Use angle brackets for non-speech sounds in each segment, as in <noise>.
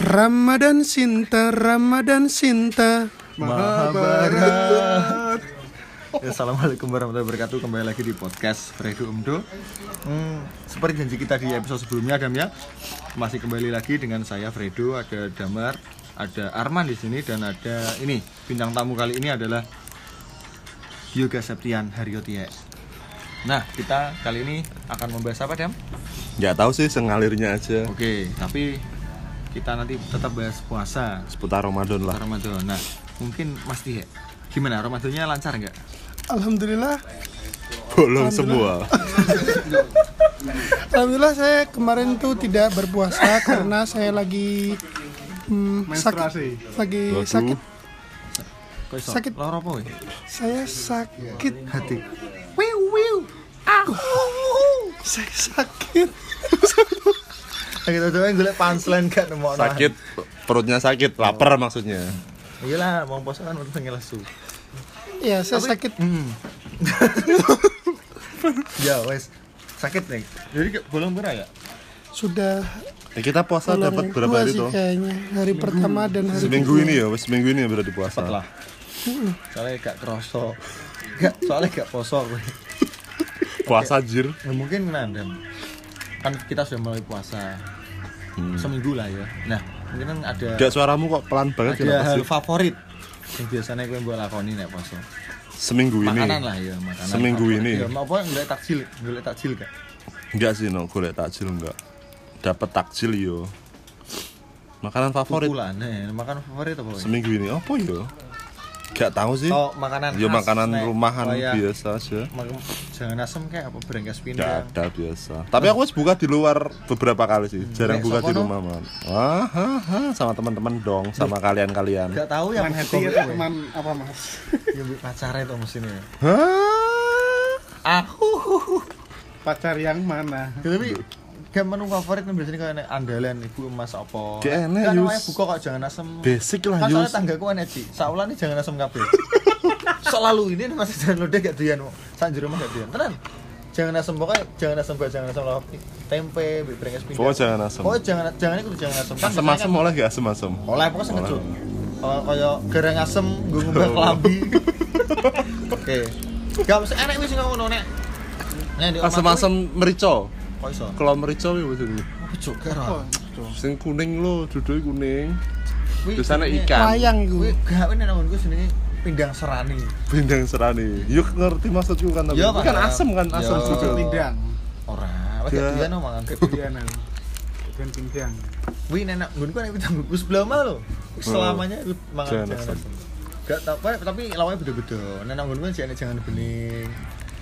Ramadan Sinta, Ramadan Sinta. Mahabharat. Ya, Assalamualaikum warahmatullahi wabarakatuh. Kembali lagi di podcast Fredo Umdo. Hmm, Seperti janji kita di episode sebelumnya Adam ya. Masih kembali lagi dengan saya Fredo. Ada Damar Ada Arman di sini Dan ada ini. Bintang tamu kali ini adalah Yoga Septian Haryotie Nah kita kali ini akan membahas apa Dam? Nggak tahu sih sengalirnya aja. Oke tapi kita nanti tetap bahas puasa seputar Ramadan lah. Ramadan Nah mungkin Mas Tia Gimana Ramadannya lancar nggak? Alhamdulillah, Bolong semua. alhamdulillah saya kemarin tuh tidak berpuasa <laughs> karena saya lagi hmm, sakit, lagi Waduh. sakit. Sakit. Loro apa? Saya sakit. Hati. Wiu wiu. Aku. Saya sakit. <laughs> Kita coba golek punchline gak nemu Sakit, perutnya sakit, lapar maksudnya. Iya lah, mau poso kan untuk ngelesu. Ya, saya sakit. Hmm. <laughs> ya wes sakit nih. Jadi ke bolong berapa ya? Sudah Eh, kita puasa dapat berapa hari tuh? kayaknya. Hari pertama dan hari Seminggu ini ya, wes seminggu ini ya berarti puasa. Lah. Soalnya gak kroso. Gak, soalnya gak poso gue. Puasa jir. Ya, mungkin random. Kan kita sudah mulai puasa. Seminggu lah ya. Nah, mungkin kan ada Gak suaramu kok pelan banget ada kenapa hal favorit yang biasanya gue buat lakoni nek poso. Seminggu ini. Makanan lah ya, makanan. Seminggu favorit. ini. Ya, mau apa golek takjil, golek takjil gak? Enggak sih, no, golek takjil enggak. Dapat takjil yo. Makanan favorit Tukulan, eh, makanan favorit apa? Seminggu ini apa yo? Gak tahu sih. Oh, makanan Yo khas, makanan nek rumahan kayak biasa aja. Jangan asem kayak apa berengkas Gak pindang. ada biasa. Tapi aku harus buka di luar beberapa kali sih. Jarang Nek buka di rumah man. Wah, ha, ha, sama teman-teman dong, sama kalian-kalian. Gak tahu yang Teman hati atau apa, teman apa mas? <laughs> Ya bu- pacarnya tuh mesinnya. Hah? Aku. Pacar yang mana? Tapi gak menu favorit kan biasanya kayak andalan ibu emas apa. Enak, Kan Yus. namanya buka kok jangan asem. Basic lah, Kan soalnya tanggaku enak sih. Saulan nih jangan asem kabeh. <laughs> Selalu ini masih <laughs> jangan lodeh gak doyan. Sak jero mah gak doyan. Tenan. Jangan asem pokoknya jangan asem bae jangan asem lawak tempe, berengas pindang. Pokoknya jangan asem. Pokoknya jangan jangan itu jangan asem. Kan Asem-asem biasanya oleh gak asem-asem? kan- Oleh pokoknya sengaja. Kalau kaya garang asem gue ngubah kelambi. <laughs> Oke. Gak mesti enak wis ngono nek. Omahku Asem-asem merica. Kok iso? Kalau merica ya wis ini. Apa ra? Sing kuning lo, duduk kuning. Kuwi Biasanya jenenge- ikan. Wayang gue. Kuwi gak nang gue jenenge pindang serani. Bindang serani. Yuk ngerti maksudku kan tapi. Ini kan asem kan, asem Iya. juga. Pindang. Ora, wis dia mangan Kebianan. Dan pindang. Wih nenek gue kan pindang gue sebelah mah lo. Selamanya gue mangan Jangan asem. asem. Gak tau apa tapi lawannya beda-beda. Nenek gue kan jangan jangan bening,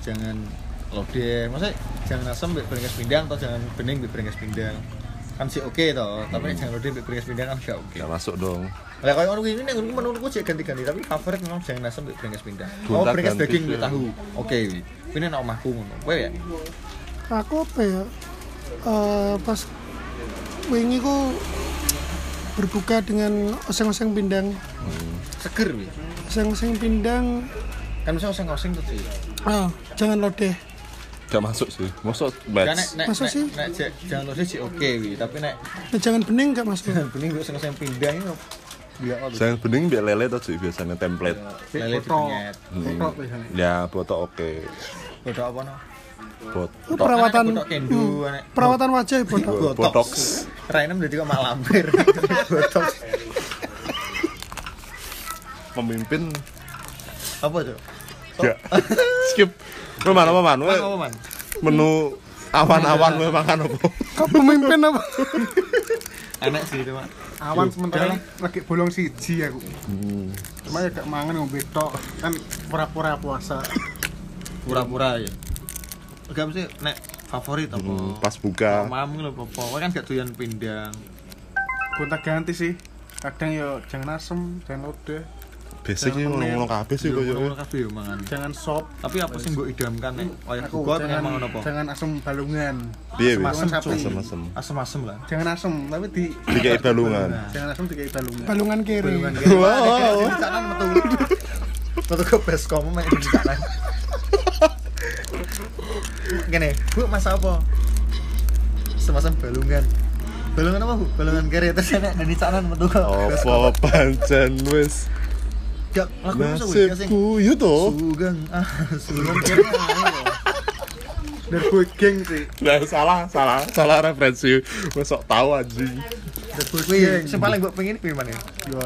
jangan lodeh. Maksudnya jangan asem mbek berengas pindang atau jangan bening mbek berengas pindang. Kan sih oke toh, tapi nek jangan lodeh mbek berengas pindang kan gak oke. Gak masuk dong. Lah kalau ngono ini nek menurut gue sih ganti-ganti tapi favorit memang jangan asem mbek berengas pindang. Oh, Gonta berengas ganti daging mbek tahu. Oke, wi. Ini nek omahku ngono. Kowe ya? Aku apa ya? Eh, pas wingi ku berbuka dengan oseng-oseng pindang. Seger wi. Oseng-oseng pindang. Kan bisa oseng-oseng tuh sih. Ah, jangan lodeh. Gak masuk sih. Masuk Kan batch. nek nek nek, sih? nek jek- jangan lodeh sih oke wi, tapi nek jangan bening gak masuk. jangan <laughs> bening gue oseng-oseng pindang ini apa? Jangan bening biar lele tuh sih biasanya template. Lele dipenyet. Hmm. Ya, botok oke. Bodoh apa no? Bot perawatan kendo, anek. perawatan wajah ya, bodoh. botox. Rainem jadi kok mak lampir. <laughs> Botox. Pemimpin Apa tuh? Gak. Skip. Roman, Roman, Apa man? menu awan-awan gue makan apa? Kau pemimpin apa? Enak sih itu mak. awan sementara lagi bolong siji aku Hmm. cuma ya gak mangan ngombe tok kan pura-pura puasa Pura-pura ya. Gak mesti nek favorit apa? Hmm, Pas buka. Mam lho? Kowe kan gak doyan pindang. gonta ganti sih kadang ya jangan asem jangan lodeh Basic sih ngomong-ngomong kabeh sih Yo, kok ngono kabeh yo mangan. jangan sop Tapi apa sih mbok idamkan nek kaya aku buka pengen jangan mangan apa? jangan asem balungan Piye piye? Asem sapi. Asem-asem. Asem-asem lah. jangan asem tapi di Dikai balungan. jangan asem dikai balungan Balungan kiri. Balungan <laughs> kiri. Wow. Kanan metu. Metu ke best kamu main di kanan. Gini, Bu, masa apa? Semacam balungan. Balongan apa, Bu? Balongan kere terus enek dari canan metu. Apa pancen wis Gak lagu sih? Gak sing nasibku yo to. Sugeng ah, ayo. dari boy geng sih Lah salah, salah, salah referensi. Wis sok tahu anjing. Wih, sing paling gue pengen kuwi mana?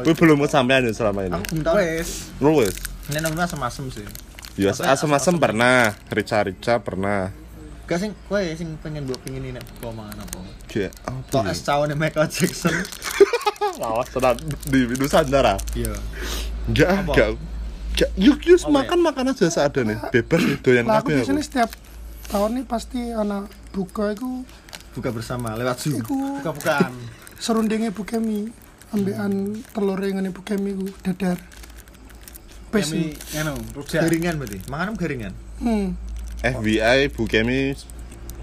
Kuwi belum kesampaian ya selama ini. Aku belum tahu. wes Lu wis. Ini namanya asem-asem sih. Ya asem-asem pernah, rica-rica pernah. Gak sing kowe sing pengen mbok pengen ini nek kok mangan apa? Tok apa? es cawone Michael Jackson. <laughs> Lawas tenan di Nusantara. Iya. Enggak, enggak. Enggak, yuk yuk Apa makan makan aja seadanya. Bebas nih doyan Lah aku kabeh biasanya aku. setiap tahun nih pasti anak buka itu Buka bersama lewat Zoom. iku buka-bukaan serundingnya bukemi ambekan telur yang bukemi ku dadar. Bes kami nih. anu rujak Garingan berarti. Mangan garingan. Hmm. FBI Bu Kemi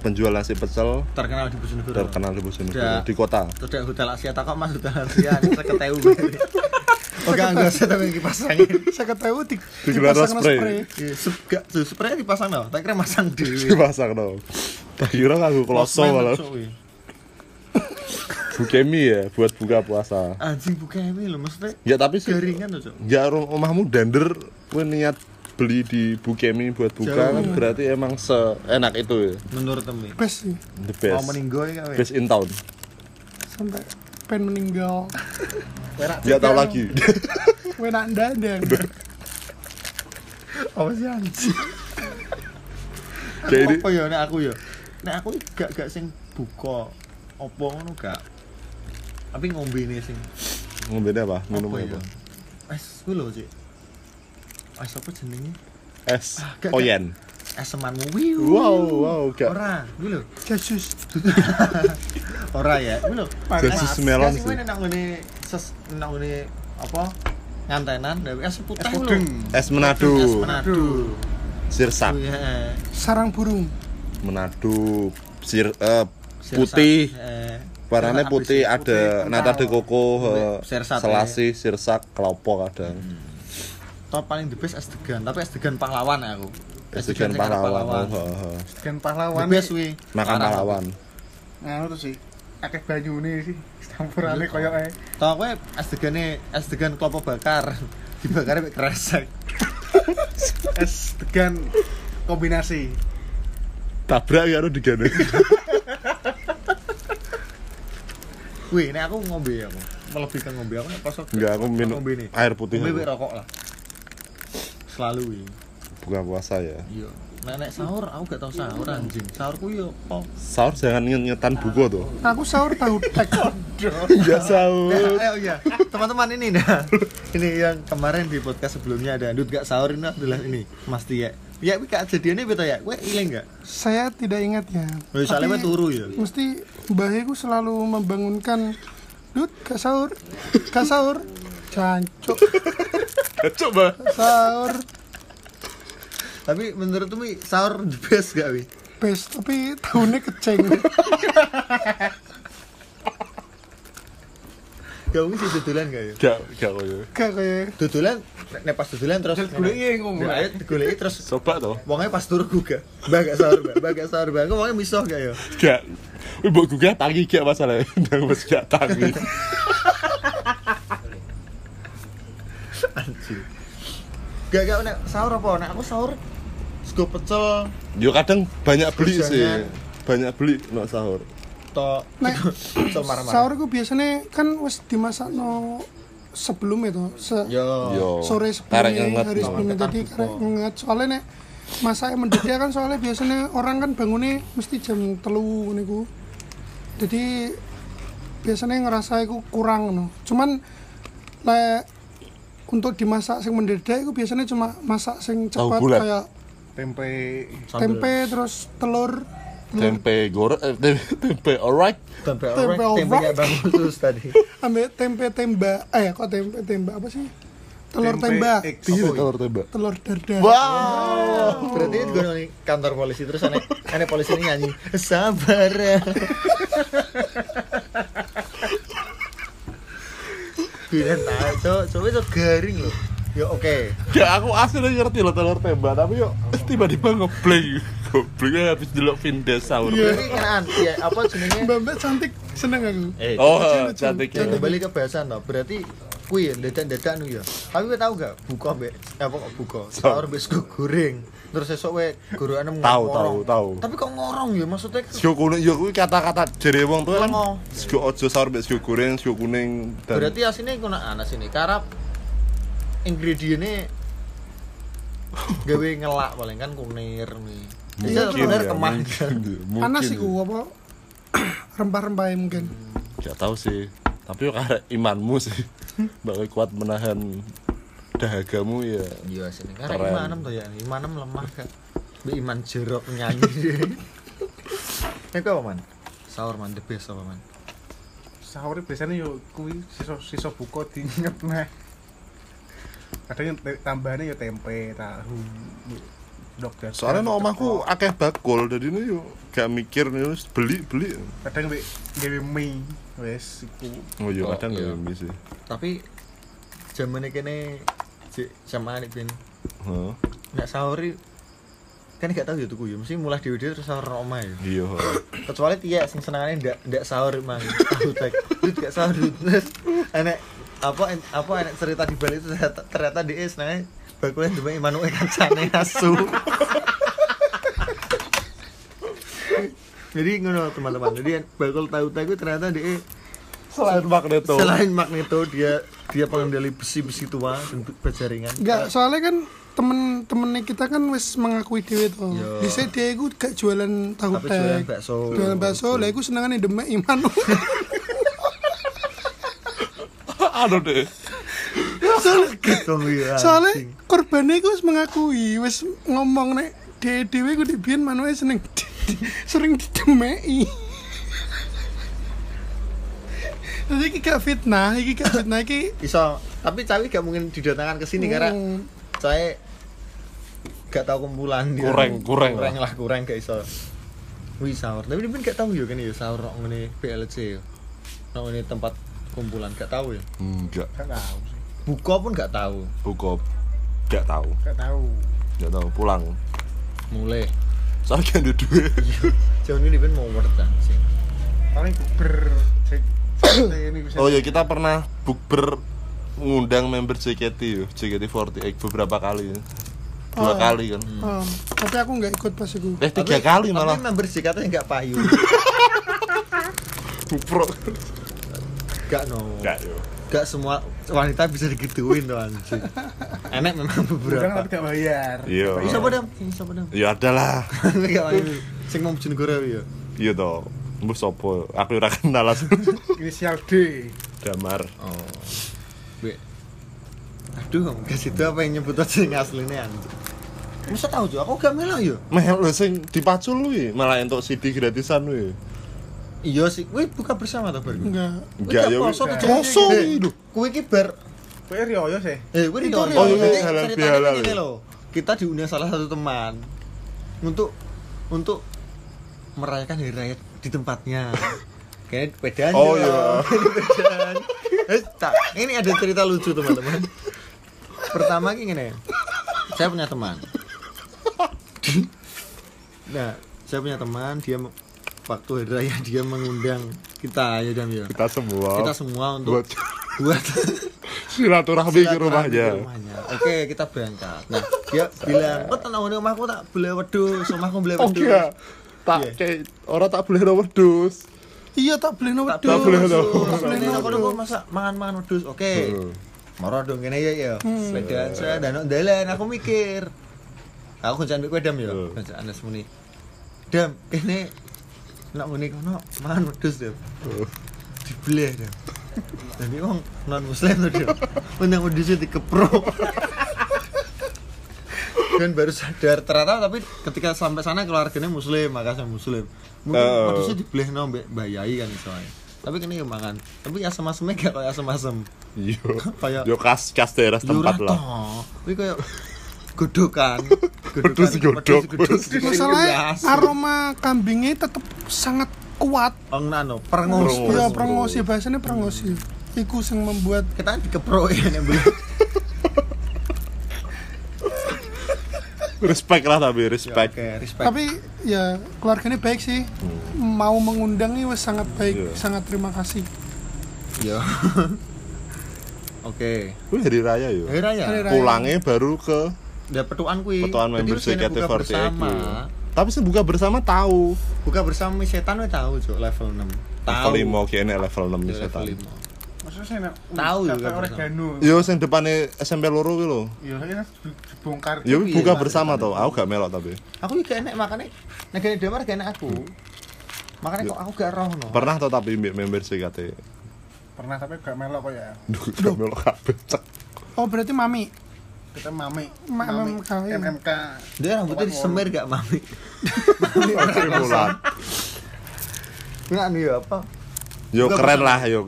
penjual nasi pecel Terkenal di Bojonegoro. terkenal di Bojonegoro di kota. Tidak hotel Asia tak kok Mas hotel Asia ini saya <laughs> Oke, enggak usah tapi kipas angin. <laughs> Saya ketahui di spray. Iya, gak tuh spray dipasang loh. Tak kira masang dewe. Dipasang dong. Tak kira <laughs> aku kloso malah. cok, wih. Bu Kemi ya buat buka puasa. Anjing bukan ini loh maksudnya. Ya tapi sih Garingan loh, Cok. ya rum- omahmu dander kowe niat beli di Bu Kemi buat buka Jauh. kan berarti emang seenak itu ya. Menurut temi. bes sih The Mau best. meninggal ya kawe. Best in town. sampai pen meninggal. Gak tahu lagi. Wenak dadang. Apa sih anjing? Ini Apa ya nek aku ya? Nek aku gak gak sing buka apa ngono gak. Tapi ngombe ini sing ngombe apa? Minum apa ya? apa? Es kuwi lho, Cik. Es apa jenenge? Es Ah, oyen. Es semanmu. Wiu. Wow, wow, gak. Ora, kuwi lho. Jasus. <laughs> Ora ya, kuwi lho. Jasus Es- melon sih. kuwi ngene ses nek ngene apa? Ngantenan dari es putih es lho. Es Manado. Es Manado. Sirsak. Sarang burung. Manado. Sir Sirsak, putih. Warnanya putih, ada nata de koko, selasi, sirsak, kelopok kadang. Top paling the best es degan, tapi es degan pahlawan ya aku. Es degan sing arep pahlawan. Oh, oh, oh. dengan The pahlawan best wi. Makan pahlawan. anu tuh sih akeh banyu nih sih <laughs> campurane koyo ae Tau kowe es degane es degan kelapa bakar. <laughs> Dibakar mek kresek. <laughs> es degan kombinasi Tabrak ya harus digane. Wih, nek aku ngombe aku. Melebihkan ngombe aku nek pas Enggak, aku minum air putih. Ngombe rokok lah. Selalu wi. Buka puasa ya. Iya. Nek nek sahur aku gak tau sahur anjing. Sahurku yo apa? Sahur jangan nyetan buku tuh. Aku sahur tahu tek. <laughs> Enggak sahur. Nah, ayo ya. Teman-teman ini nah. Ini yang kemarin di podcast sebelumnya ada Andut gak sahur ini adalah ini Mas Tia. Ya, tapi kak jadiannya betul ya. Kowe ilang gak? Saya tidak ingat ya. Oh, soalnya turu ya. Mesti mbahku selalu membangunkan Dut, gak sahur, gak sahur, jancuk, <laughs> Coba. sahur, Tapi menurut mi sahur the best gak wi? best, tapi tahunnya keceng. <laughs> Gak mungkin sih dodolan gak ya? Gak, gak koyo. Gak kayak Dodolan, nek pas dodolan terus goleki ngomong. Nah, ayo digoleki terus Coba tuh. Wongnya pas turu gak? Mbak gak sahur, mbak, mbak gak sahur, mbak. Kok wongnya misoh gak ya? Gak. Wih, mbok gugah tangi gak masalahnya. Ndang wis gak tangi. <laughs> Anjir. Gak gak nek sahur apa? Nek aku sahur sego pecel Yo kadang banyak beli sih. Banyak beli no sahur. to Nek, pecel marah-marah. sahur ku biasanya kan wis dimasak no sebelum itu, se Yo. Yo. sore sebelumnya, ngenget, hari sebelumnya tadi buko. karek ngenget. Soalnya nek masaknya mendadak kan soalnya biasanya orang kan bangunnya mesti jam telu niku. Jadi biasanya ngerasa itu kurang no. Cuman le untuk dimasak sing mendadak itu biasanya cuma masak sing cepat kayak tempe Sambel. tempe terus telur Tempe goreng, eh, tempe, tempe alright. Tempe Tempe orek, tempe gak bang khusus tadi. <laughs> ambil tempe tembak eh kok tempe tembak apa sih telur Tempe tembak. Iya, telur tembak. telur dadar Wow. Berarti itu gue nih kantor polisi terus aneh aneh polisi ini nyanyi sabar <laughs> ya. Bilang tahu, cowok cowok itu garing loh. Ya oke. Ya aku asli ngerti loh telur tembak, tapi yuk tiba-tiba ngebleng. Gobloknya habis delok Vindes sahur. Iya. Ini kenaan, ya apa jenenge? mbak mbak cantik seneng aku Eh, Oh, cantik Ya, ya. kembali ke bahasan no. Berarti kuwi ya dadak-dadak nu ya. Tapi kowe tau gak buka mbek apa kok buka? Sahur mbek sego goreng. Terus kowe gorengane Tahu, ngorong. tahu, tahu. Tapi kok ngorong ya maksudnya kan Sego kuning ya kuwi kata-kata jere wong tuh kan. Sego ojo sahur mbek sego goreng, sego kuning dan berarti asine kuna ana sini karap ingredientnya gawe ngelak paling kan kunir nih. Iya, bener ya, kemah kan. <laughs> panas ya. iku apa <clears throat> rempah-rempahnya mungkin Gak tahu sih. Tapi karek imanmu sih. <laughs> Bakal kuat menahan dahagamu ya. Iya sini karena Keren. imanem tuh ya, imanem lemah kan. Mbak Iman jerok nyanyi. <laughs> Nek apa man? Sahur man the best apa man? Sahur biasanya yo kuwi sisa sisa buka diinget nah. Kadang tambahannya ya tempe, tahu, dok dan Soalnya no omahku akeh bakul jadi ini yo gak mikir nih beli beli. kadang mbek gawe mie wes iku Oh iya Oh, kadang iya. nggak mie sih. Tapi zaman kene sama anik ben Heeh. nggak sahur i- kan gak tahu ya tuku ya mesti mulai dewe terus sahur omah ya. Iya. kecuali dia sing senengane ndak ndak sahur emang tahu <laughs> tek Dut gak sahur terus enek apa apa enek cerita di balik itu ternyata, ternyata dia senengane bakulnya demek manuke kancane asu <laughs> jadi ngono teman-teman jadi bakul tahu tahu ternyata dia Selain magneto. selain magneto dia dia pengendali besi-besi tua dan berjaringan Enggak, soalnya kan temen-temennya kita kan wis mengakui dewe to. Iya. Dhisik dia iku gak jualan tahu Tapi tek. jualan bakso. Jualan bakso, lah iku senengane demek iman. <laughs> Aduh deh. ya soalnya anjing. korbannya wis mengakui, wis ngomong nek dhewe dhewe iku dibiyen manuke seneng sering didemeki. Jadi iki gak fitnah, iki gak fitnah iki <coughs> iso tapi cawi gak mungkin didatangkan ke sini karena Hmm. saya gak tahu kumpulan dia. Kurang, kurang kurang lah. kurang gak iso wih sahur tapi dia pun gak tahu ya kan ya sahur ngene PLC ya nang ngene tempat kumpulan gak tahu ya Enggak. gak tahu sih buka pun gak tahu Buka gak tahu. gak tahu Gak tahu pulang. mulai Soalnya kan ada duit. <laughs> jauh ini pun mau werdan sih paling ber cek ini bisa Oh ya kita pernah bukber ngundang member JKT yo, JKT48 beberapa kali. ya. Dua Oh. kali kan. um, tapi aku nggak ikut pas iku. Eh tiga kali malah. tapi member sih katanya gak payu <laughs> Bukbro. Gak no Enggak yo. gak semua wanita bisa digituin tuh anjing enak memang beberapa tapi gak bayar Iya. bisa padam bisa padam Ya ada lah. <laughs> gak payu sing mau Bojonegoro ya Iya toh. Mbus sopo? Aku ora kenal langsung. <laughs> inisial D Damar. Oh. Be. Aduh, ke situ apa yang nyebut aja yang aslinya anjing. Masa tahu juga aku gak melo yo. Lu sing dipacul lu malah entuk CD gratisan lu. Iya sih, wih buka bersama tuh bar. Enggak. Enggak ya. poso tuh Poso lho. Kuwi ki bar Kowe Rioyo sih eh kuwi Rio. Oh, iya, halal bihalal ini ya. loh. Kita diundang salah satu teman untuk untuk merayakan hari raya di tempatnya. <laughs> Kayak pedaan Oh, ya. iya. <laughs> pedaan. Eh, tak, ini ada cerita lucu teman-teman. Pertama gini nih, saya punya teman. <laughs> Nah, saya punya teman, dia waktu hari raya dia mengundang kita ya Dam ya. Kita semua. Kita semua untuk buat buat <laughs> silaturahmi ke rumahnya. rumahnya. Oke, kita berangkat. Nah, dia bilang, "Kok tenang ini omahku tak boleh wedhus, omahku boleh Oh wedhus." iya. Tak Iya. kayak orang tak boleh nomor dus. Iya tak boleh no Tak boleh no. Tak boleh kok masa mangan-mangan wedhus. Oke. Moro dong kene ya ya. Sepedaan saya dan dalan aku mikir. Aku jangan kowe dam ya. Jangan Anas muni. Dam, kene nak muni kono mangan wedhus dam. Dibelah dam. Jadi wong non muslim tuh dia. Menang wedhusnya dikeprok. dan baru sadar ternyata tapi ketika sampai sana keluarganya muslim makasih muslim mungkin Oh. wedhusnya dibelah no mbak Yai kan soalnya tapi kini ya makan tapi asam asemnya gak kayak asam asem Yo. Kayak- Yo kas kas daerah tempat lah. Ini kayak godokan. Wedhus godok. Masalahnya aroma kambingnya tetap sangat kuat. Ong nano, perengos. Perengos. Ya Oh. bahasanya prengosi. Iku yang membuat Kita dikeprok ya yang <laughs> beli. respect lah tapi Ya, respect Oke, respect. tapi ya keluarganya baik sih mau mengundang ini wes sangat baik Iya. sangat terima kasih Yo. <laughs> Oke. Wih hari raya yo Hari raya. Hari raya. pulangnya baru ke Ya petuan kuwi. petuan member Terus kene buka JKT48 bersama. itu. tapi sih buka bersama tahu Buka bersama mi setan we tahu, Cuk, level 6. Tahu. level 5 kayaknya level 6 nih Ya, setan level 5. Maksudnya saya nak Tahu juga oregano. yo sing depannya SMP loro kuwi lho Iya, ini dibongkar. yo Iya, buka Pak. bersama tau aku gak melok tapi Aku juga enek makanya nek gene Damar gak enek aku. Makanya kok aku gak roh no. pernah tau tapi mbek member JKT Pernah tapi gak melok kok ya. Duh, gak melok kabeh cek oh berarti mami Kita mami. Ma- mami. MMK, iya. Dia rambutnya disemir gak <laughs> mami. Tribulan. Enggak nih ya apa? Yo keren lah yo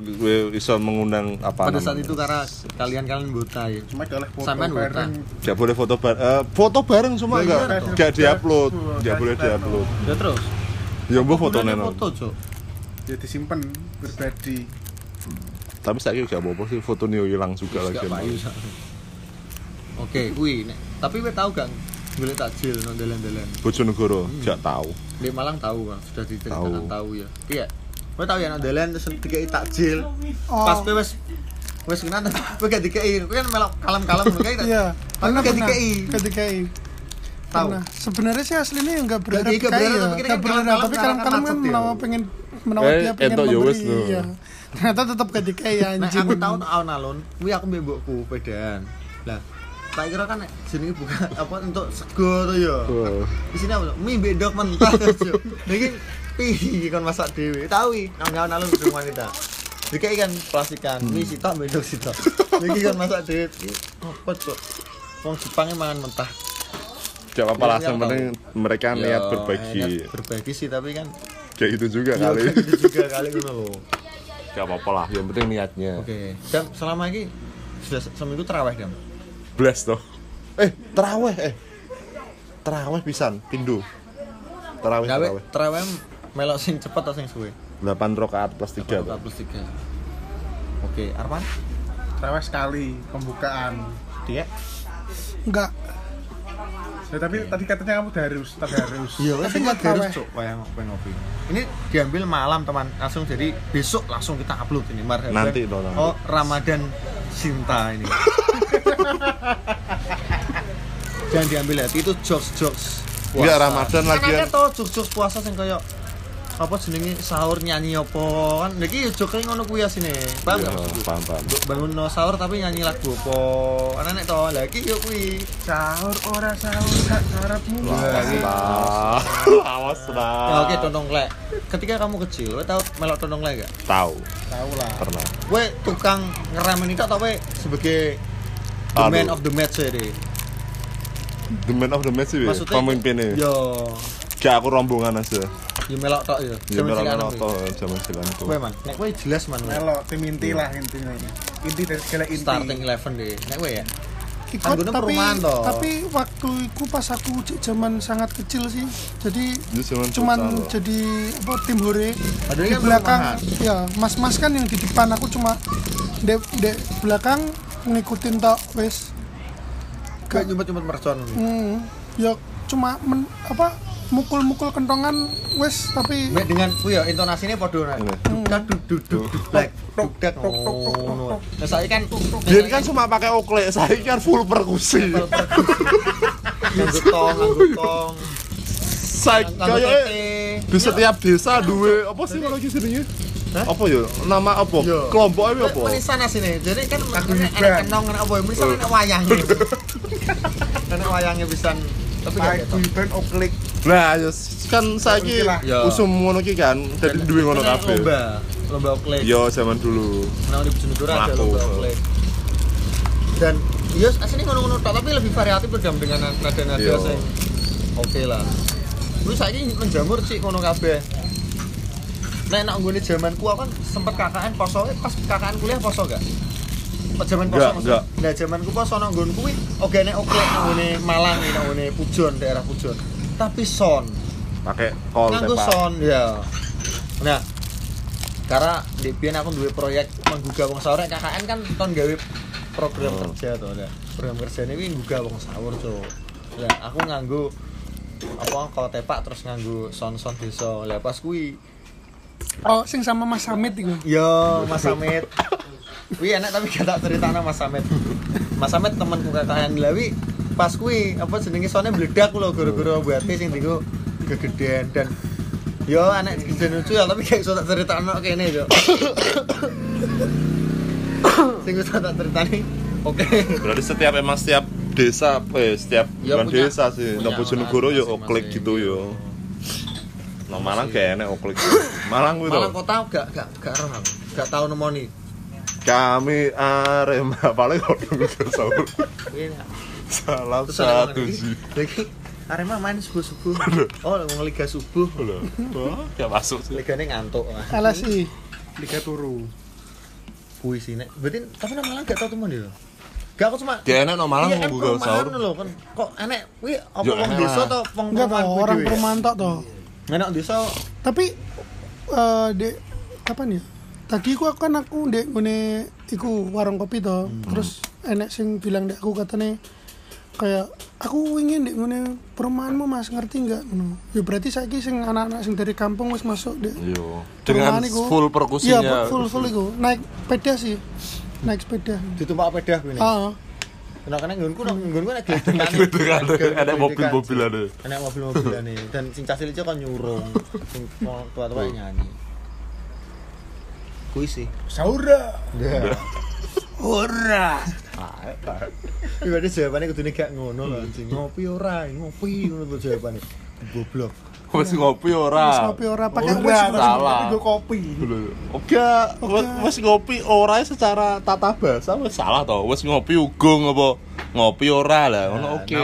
bisa mengundang apa Pada saat namanya. itu karena kalian-kalian buta ya. Cuma oleh foto Sampean bareng. Gak boleh foto bareng foto bareng cuma Iya, enggak iya, gak toh. diupload Iya, gak boleh iya, diupload Ya terus. ya mbok foto Foto, Cuk. Ya disimpen pribadi. tapi saya gak apa-apa sih foto nih hilang juga Gak lagi payu sak. Oke, kuwi nek. Tapi kowe tahu gak golek takjil nang dalan-dalan. Bojonegoro Hmm. gak tahu Di Malang tahu kan, sudah diceritakan Tahu. tahu, ya. Iya. Kowe tahu ya nang dalan terus dikei takjil. Oh. Pas kowe wis wis kena kowe gak dikei. Kowe kan melok kalem-kalem <laughs> ngono kae. iya Tapi gak dikei. gak dikei Tahu. Sebenarnya sih aslinya berharap Gak- gak kayak berharap, ya tapi kira Gak kan berharap kalem-kalem tapi karena kalem-kalem kan macet ya. menawa pengen menawa Eh, dia pengen entok ya wes, memberi iya ternyata tetap gak dikei Nah, anjing aku tahu alun-alun, kuwi aku mbek mbokku pedan. Lah, tak kira kan jenenge buka apa untuk sego tuh ya. Di sini apa? Mie bedok mentah <laughs> yo. Niki piye kon masak dhewe. Tahu i, nang alun-alun gedung wanita. Dikai kan plastikan, mie sitok bedok sitok. Niki kan masak dhewe. Iki Apa cuk? Wong Jepang mangan mentah. gak apa-apa lah yang penting mereka Yo, niat berbagi niat berbagi sih tapi kan kayak gitu juga ya kali gitu juga kali ngono lho. gak apa-apa lah yang penting niatnya Oke. Dan selama ini sudah seminggu terawih dam. Bless toh eh teraweh eh teraweh pisan pindu teraweh Gawe teraweh terawih melok sing cepet atau sing suwe? 8 rakaat plus 3 Empat plus tiga. Oke, Arman? Terawih sekali pembukaan. Dia? nggak Ya, tapi tadi katanya kamu harus, tapi harus. Iya, Tapi nggak harus cuk, kayak ngopi ngopi. Ini diambil malam teman, langsung jadi besok langsung kita upload ini marhaban. Nanti toh, nanti. Oh, Ramadan Sinta ini. <laughs> Jangan diambil hati itu jokes jokes. Enggak, Ramadan Kan lagian. akeh toh jokes jokes puasa sing kayak apa jenenge? Sahur nyanyi apa? Kan iki joke ngono kuwi asine. Paham Iya, gak? maksudku? paham. Paham bangun no sahur tapi nyanyi lagu apa? Kan enek to? Lagi yo kuwi. Sahur ora sahur gak sarapmu. lah awas ya lah oke tontong lek. Ketika kamu kecil kowe tau melok tontong lek gak? Tahu Tahu lah. pernah. Kowe tukang ngeramen itu atau kowe sebagai the Aduh. man of the match ya deh the man of the match sih pemimpinnya. Yo. Gak aku rombongan aja yo melok tok yo ya Zaman melok cilik melok anak toh kowe. man? Nek kowe jelas man kowe. Melo tim inti lah intinya. Inti dari segala inti. starting eleven deh. Nek kowe ya? Ikut Anggone tapi tapi waktu itu pas aku zaman sangat kecil sih. Jadi cuman futsal. jadi apa tim hore. Padahal di kan belakang ya mas mas kan yang di depan aku cuma di, di belakang ngikutin tok wes. Gak nyumpet-nyumpet mercon. Hmm, ya cuma men, apa mukul-mukul kentongan wes tapi Mek dengan kuwi ya intonasinya padha nek. Ini. Dukdak duk duk duk duk dukdak ngono. Nah saya kan dia kan cuma pakai okle saya kan full perkusi nganggo tong, nganggo tong, kayaknya tete. di setiap desa dua apa sih kalau sini Hah? apa ya nama apa kelompok apa apa Menisan asine. Jadi kan hiburan. kenong enek apa ya menisan enek wayangnya. Enek wayangnya pisan. Tapi gak Pak ketok. Guiban Oklik. nah ya kan lah. Yo. usum ngono ki kan jadi duwe ngono kabeh Lomba, lomba oklek. yo zaman dulu Nah, di Bojonegoro ada lomba oklek. Dan iya aslinya ngono-ngono tok tapi lebih variatif berdam dengan nada-nada Iya. sing oke lah. Lu saiki menjamur sih ngono kabeh. Nek nak nggone jamanku aku kan sempet KKN poso eh, pas KKN kuliah poso gak? Pas zaman poso Enggak. Nah, zamanku poso nang nggon kuwi oke nek oklek nang nggone Malang nang nggone Pujon, daerah Pujon. Tapi son, pakai kol nganggo son ya. Nah, karena di biyen aku duwe proyek menggugah wong sahur KKN kan ton gawe program Oh. kerja to ya. Program kerja ini nggugah wong sahur, Cuk. lah aku nganggo apa kalau tepak terus nganggo son-son desa lah pas kuwi Oh, sing sama Mas Hamid iku. yo Mas Samit <laughs> Wih enak tapi gak tak ceritana Mas Samit Mas Samit temanku KKN Lawi pas kuwi apa jenenge sone meledak lho gara-gara buate sing dienggo kegedean dan yo anak gede lucu ya tapi gak iso tak critakno kene yo sing iso tak critani oke. Berarti setiap emang setiap desa, eh setiap Ya, bukan punya- desa sih, nang Bojonegoro orang yo oklik gitu yo. Nah, Malang kayak enek oklik. <laughs> Malang kuwi Malang kota gak gak gak roh aku. gak tau nemoni Kami Arema paling kok udah sahur. Salam satu lagi sih. lagi Arema main subuh subuh oh ngomong liga subuh Lho. Wah, <laughs> gak masuk sih. liganya ngantuk lah LSI. Liga turu. kuwi sih nek berarti tapi nang Malang gak tau temen ya gak aku cuma Kayak enek no Malang Iya, kan buka sahur. lho kan kok enek kuwi apa wong enak desa lah. atau wong perumahan orang perumahan tok toh. enak desa Tapi eh dek kapan ya? Tadi ku aku kan aku dek ngene iku warung kopi toh. Terus enek sing bilang dek aku katanya kayak aku ingin dek ngene perumahanmu Mas ngerti nggak ngono. Ya berarti saiki sing anak-anak sing dari kampung wis masuk dek Yo. Dengan perumahan iku. full Iya, perkusinya. full full iku. Naik sepeda sih. Naik sepeda. ditumpak sepeda nek Ah, Nah, karena nggonku nggonku nek geledekan. Ada mobil-mobil ada. Enak mobil-mobilane dan sing cah cilik kan nyurung. Sing tua-tua nyanyi. Kuwi sih. Saura. Ya. ora. Ada jawabannya kudune gak ngono lho anjing. Ngopi ora, ngopi ngono tuh jawabannya. Goblok. Wes ngopi ora. Wis ngopi ora pakai wis. salah. Itu kopi. Oke, wes wes ngopi ora secara tata bahasa wes salah toh. Wes ngopi ugung apa ngopi ora lah, ngono Nah, oke.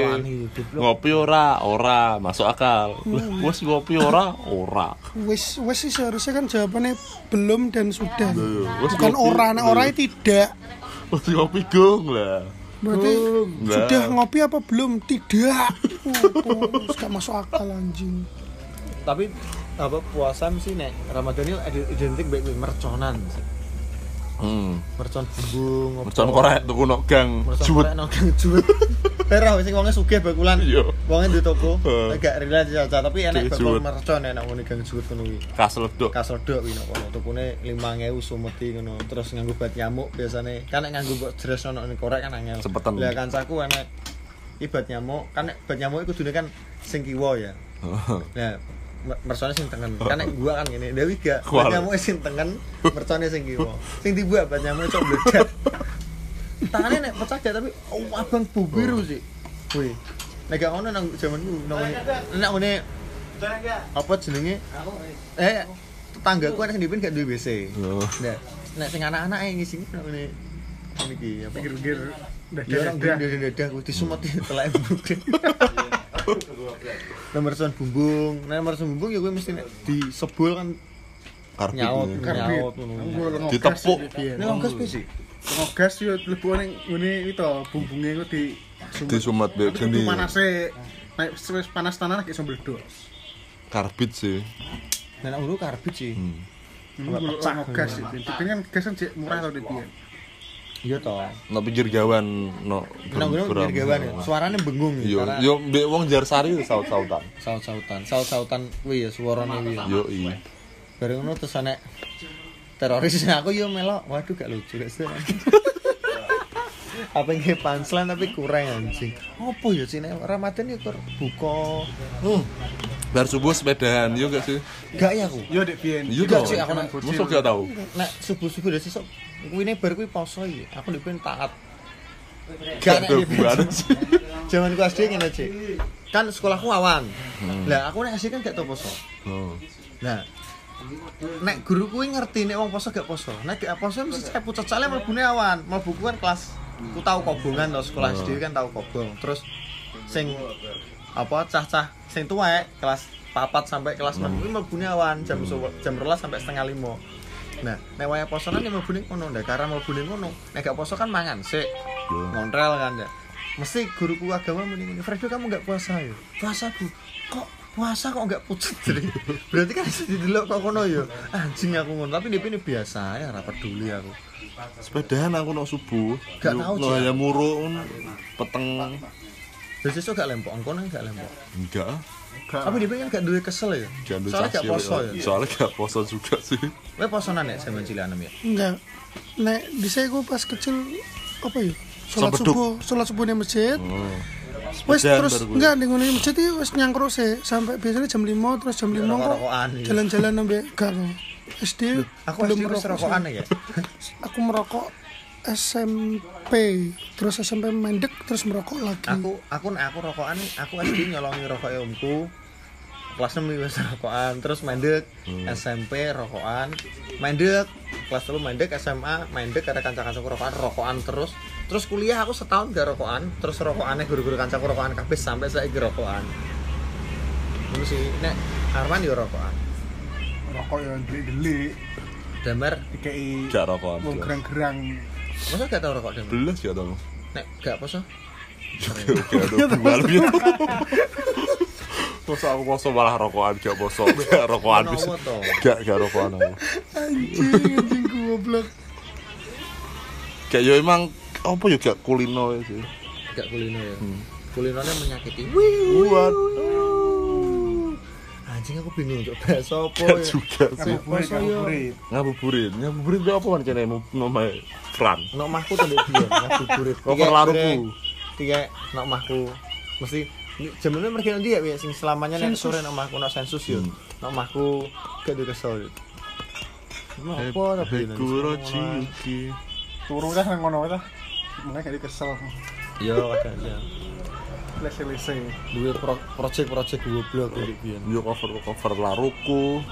Ngopi ora, ora masuk akal. Wes ngopi ora, ora. Wis wis sih seharusnya kan jawabannya belum dan sudah. Iya, wis Bukan ora, nek ora tidak. Wes ngopi gung lah. Berarti sudah ngopi apa belum? Tidak. Oh, gak masuk akal anjing. Tapi apa puasa sih nek Ramadan itu identik baik merconan. sih. Hmm. Mercon bumbung, apa. Mercon korek tuku nok gang. Juwet. nang gang juwet. <laughs> Perah sing wonge sugih bakulan. Iya. Wonge di toko. Gak relate caca tapi Cek bakul mercon enek ngene gang juwet ngono kuwi. Kas ledok. Kasel dok kuwi kono tukune 5000 sumeti ngono. Terus nganggo bat nyamuk biasane. Kan nek nganggo mbok jres ono ning korek kan angel. Cepetan. Lah kancaku enek iki bat nyamuk, kan bat nyamuk iku kudune kan sing kiwa ya. Nah, mercone sing tengen. Kan nek gua kan ngene, Dewi gak. Bat nyamuk sing tengen, mercone sing kiwa. <laughs> Sing dibuat bat nyamuk cok bledak. Tangannya nek pecah gak tapi oh, abang bubiru sih. Wih. Nek gak ngono nang jamanku nang ngene. Nek ngene apa jenenge? Eh tetanggaku ana sing dipin gak duwe WC. Oh. Nah, nek sing anak-anak e ngisi nang ngene iki apa? Pikir-pikir Ya orang dadah. gede gede aku disumati <laughs> telek bumbung. <laughs> Nomor son bumbung, nah, nomor son bumbung ya gue mesti nek disebul kan Karbit. nyaut ini. Karbit. nyaut. Ngogas Ditepuk. sih. Nek nggas sih. Ngogas yo lebu ning ngene itu bumbunge iku di Di sumat be Tapi geni. panase naik wis panas tanah kayak sambel dos. Karbit sih. Nek ngono karbit sih. Hmm. Ini gue ngogas sih. Tapi kan gas kan murah tau di biyen. Iya toh. No pinggir gawan no. Beram- dirgawan ya. Suarane bengung Yo karena yo mbek wong Jarsari saut-sautan. saut-sautan. Saut-sautan kuwi ya suarane kuwi. Yo i. Bareng ngono terus anek teroris aku yo melok. Waduh gak lucu gak sih. apa yang kayak punchline tapi kurang anjing apa ya sih Ramadan ya buka Hmm. Bar subuh sepedahan yo gak sih? gak ya aku Yo dek. Iya Enggak dong. sih, aku nang Masa gak tau? nek subuh subuh dari sisok kuwi bar kuwi poso iki aku dipin taat Gak nek. Zaman <laughs> ku SD ngene Cik. Kan sekolahku awan. Lah aku nek SD kan gak tau poso. Oh. Nah, nek guru kuwi ngerti nek wong poso gak poso. Nek gak poso mesti saya pucat soalnya mlebune awan. Mlebu kan kelas ku tau kobongan to sekolah SD kan tau kobong. Terus sing apa cah-cah sing tuwek kelas papat sampai kelas 6 kuwi mlebune awan jam jam 12 sampai setengah 5. Nah, nek waya posonan ya mlebune kono. Nah, karena mlebune kono, nek gak poso kan mangan sik. Ngontrel kan ya mesti guruku agama mending ini Fredo kamu nggak puasa ya puasa bu kok puasa kok nggak pucat <laughs> jadi berarti kan bisa didelok kok kono ya anjing aku ngono tapi dia ini biasa ya rapat peduli aku Sepedahan aku no subuh. Gak tau, Cik. ya murun peteng. Terus iso gak lempok, engko nang gak lempok. Enggak. Tapi dia kan gak duwe kesel ya. Jangan Soalnya gak poso ya. Soalnya gak poso juga sih. Kowe posonan ya sampean cilik anem ya. enggak nek bisa aku pas kecil apa ya Sempeduk. subuh sholat subuh di masjid Oh. wes terus enggak di ngene masjid itu wes nyangkruk sih sampai biasanya jam 5 terus jam 5 kok iya. jalan-jalan gak no. SD Aku belum SD wis merokok rokokan ya. aku merokok SMP terus SMP mendek terus merokok lagi. Aku aku aku rokokan aku SD nyolongi rokok omku. Kelas 6 wis rokokan, terus mendek SMP rokokan, mendek kelas 3 mendek SMA mendek ada kanca-kancaku rokokan rokokan terus. Terus kuliah aku setahun gak rokokan terus rokokannya guru-guru kancaku rokokan kabeh sampai saya rokokan. Ngono sih nek Arman yo rokokan. Rokok yang delik-delik. Damar? Dikei Gak rokokan. mau gerang-gerang masa gak tau rokok Damar Belas ya tau. nek gak poso Gak ada bual <laughs> gitu. Masa aku poso malah rokokan gak poso. Gak rokokan bisa. Gak gak rokokan aku. anjing anjing goblok Kayak yo emang apa ya gak kulino ya sih. gak kulino ya Hmm. kulinonya menyakiti Buat anjing aku bingung untuk bahasa apa gak ya? juga sih. ngabuburit ngabuburit Ngabuburit, itu apa kan kene namanya Fran. mahku tuh dia ngabuburit. Cover laruku. tiga nok mahku. Mesti jemene mergi nanti ya sing selamanya nek sore nok mahku nok sensus yo. Hmm. nok mahku gak di kesel apa tapi Chiyuki. turu dah nang ngono dah makanya jadi kesel. Yo kadang ya lese-lese duwe pro- project-project goblok iki biyen Yo cover cover laruku.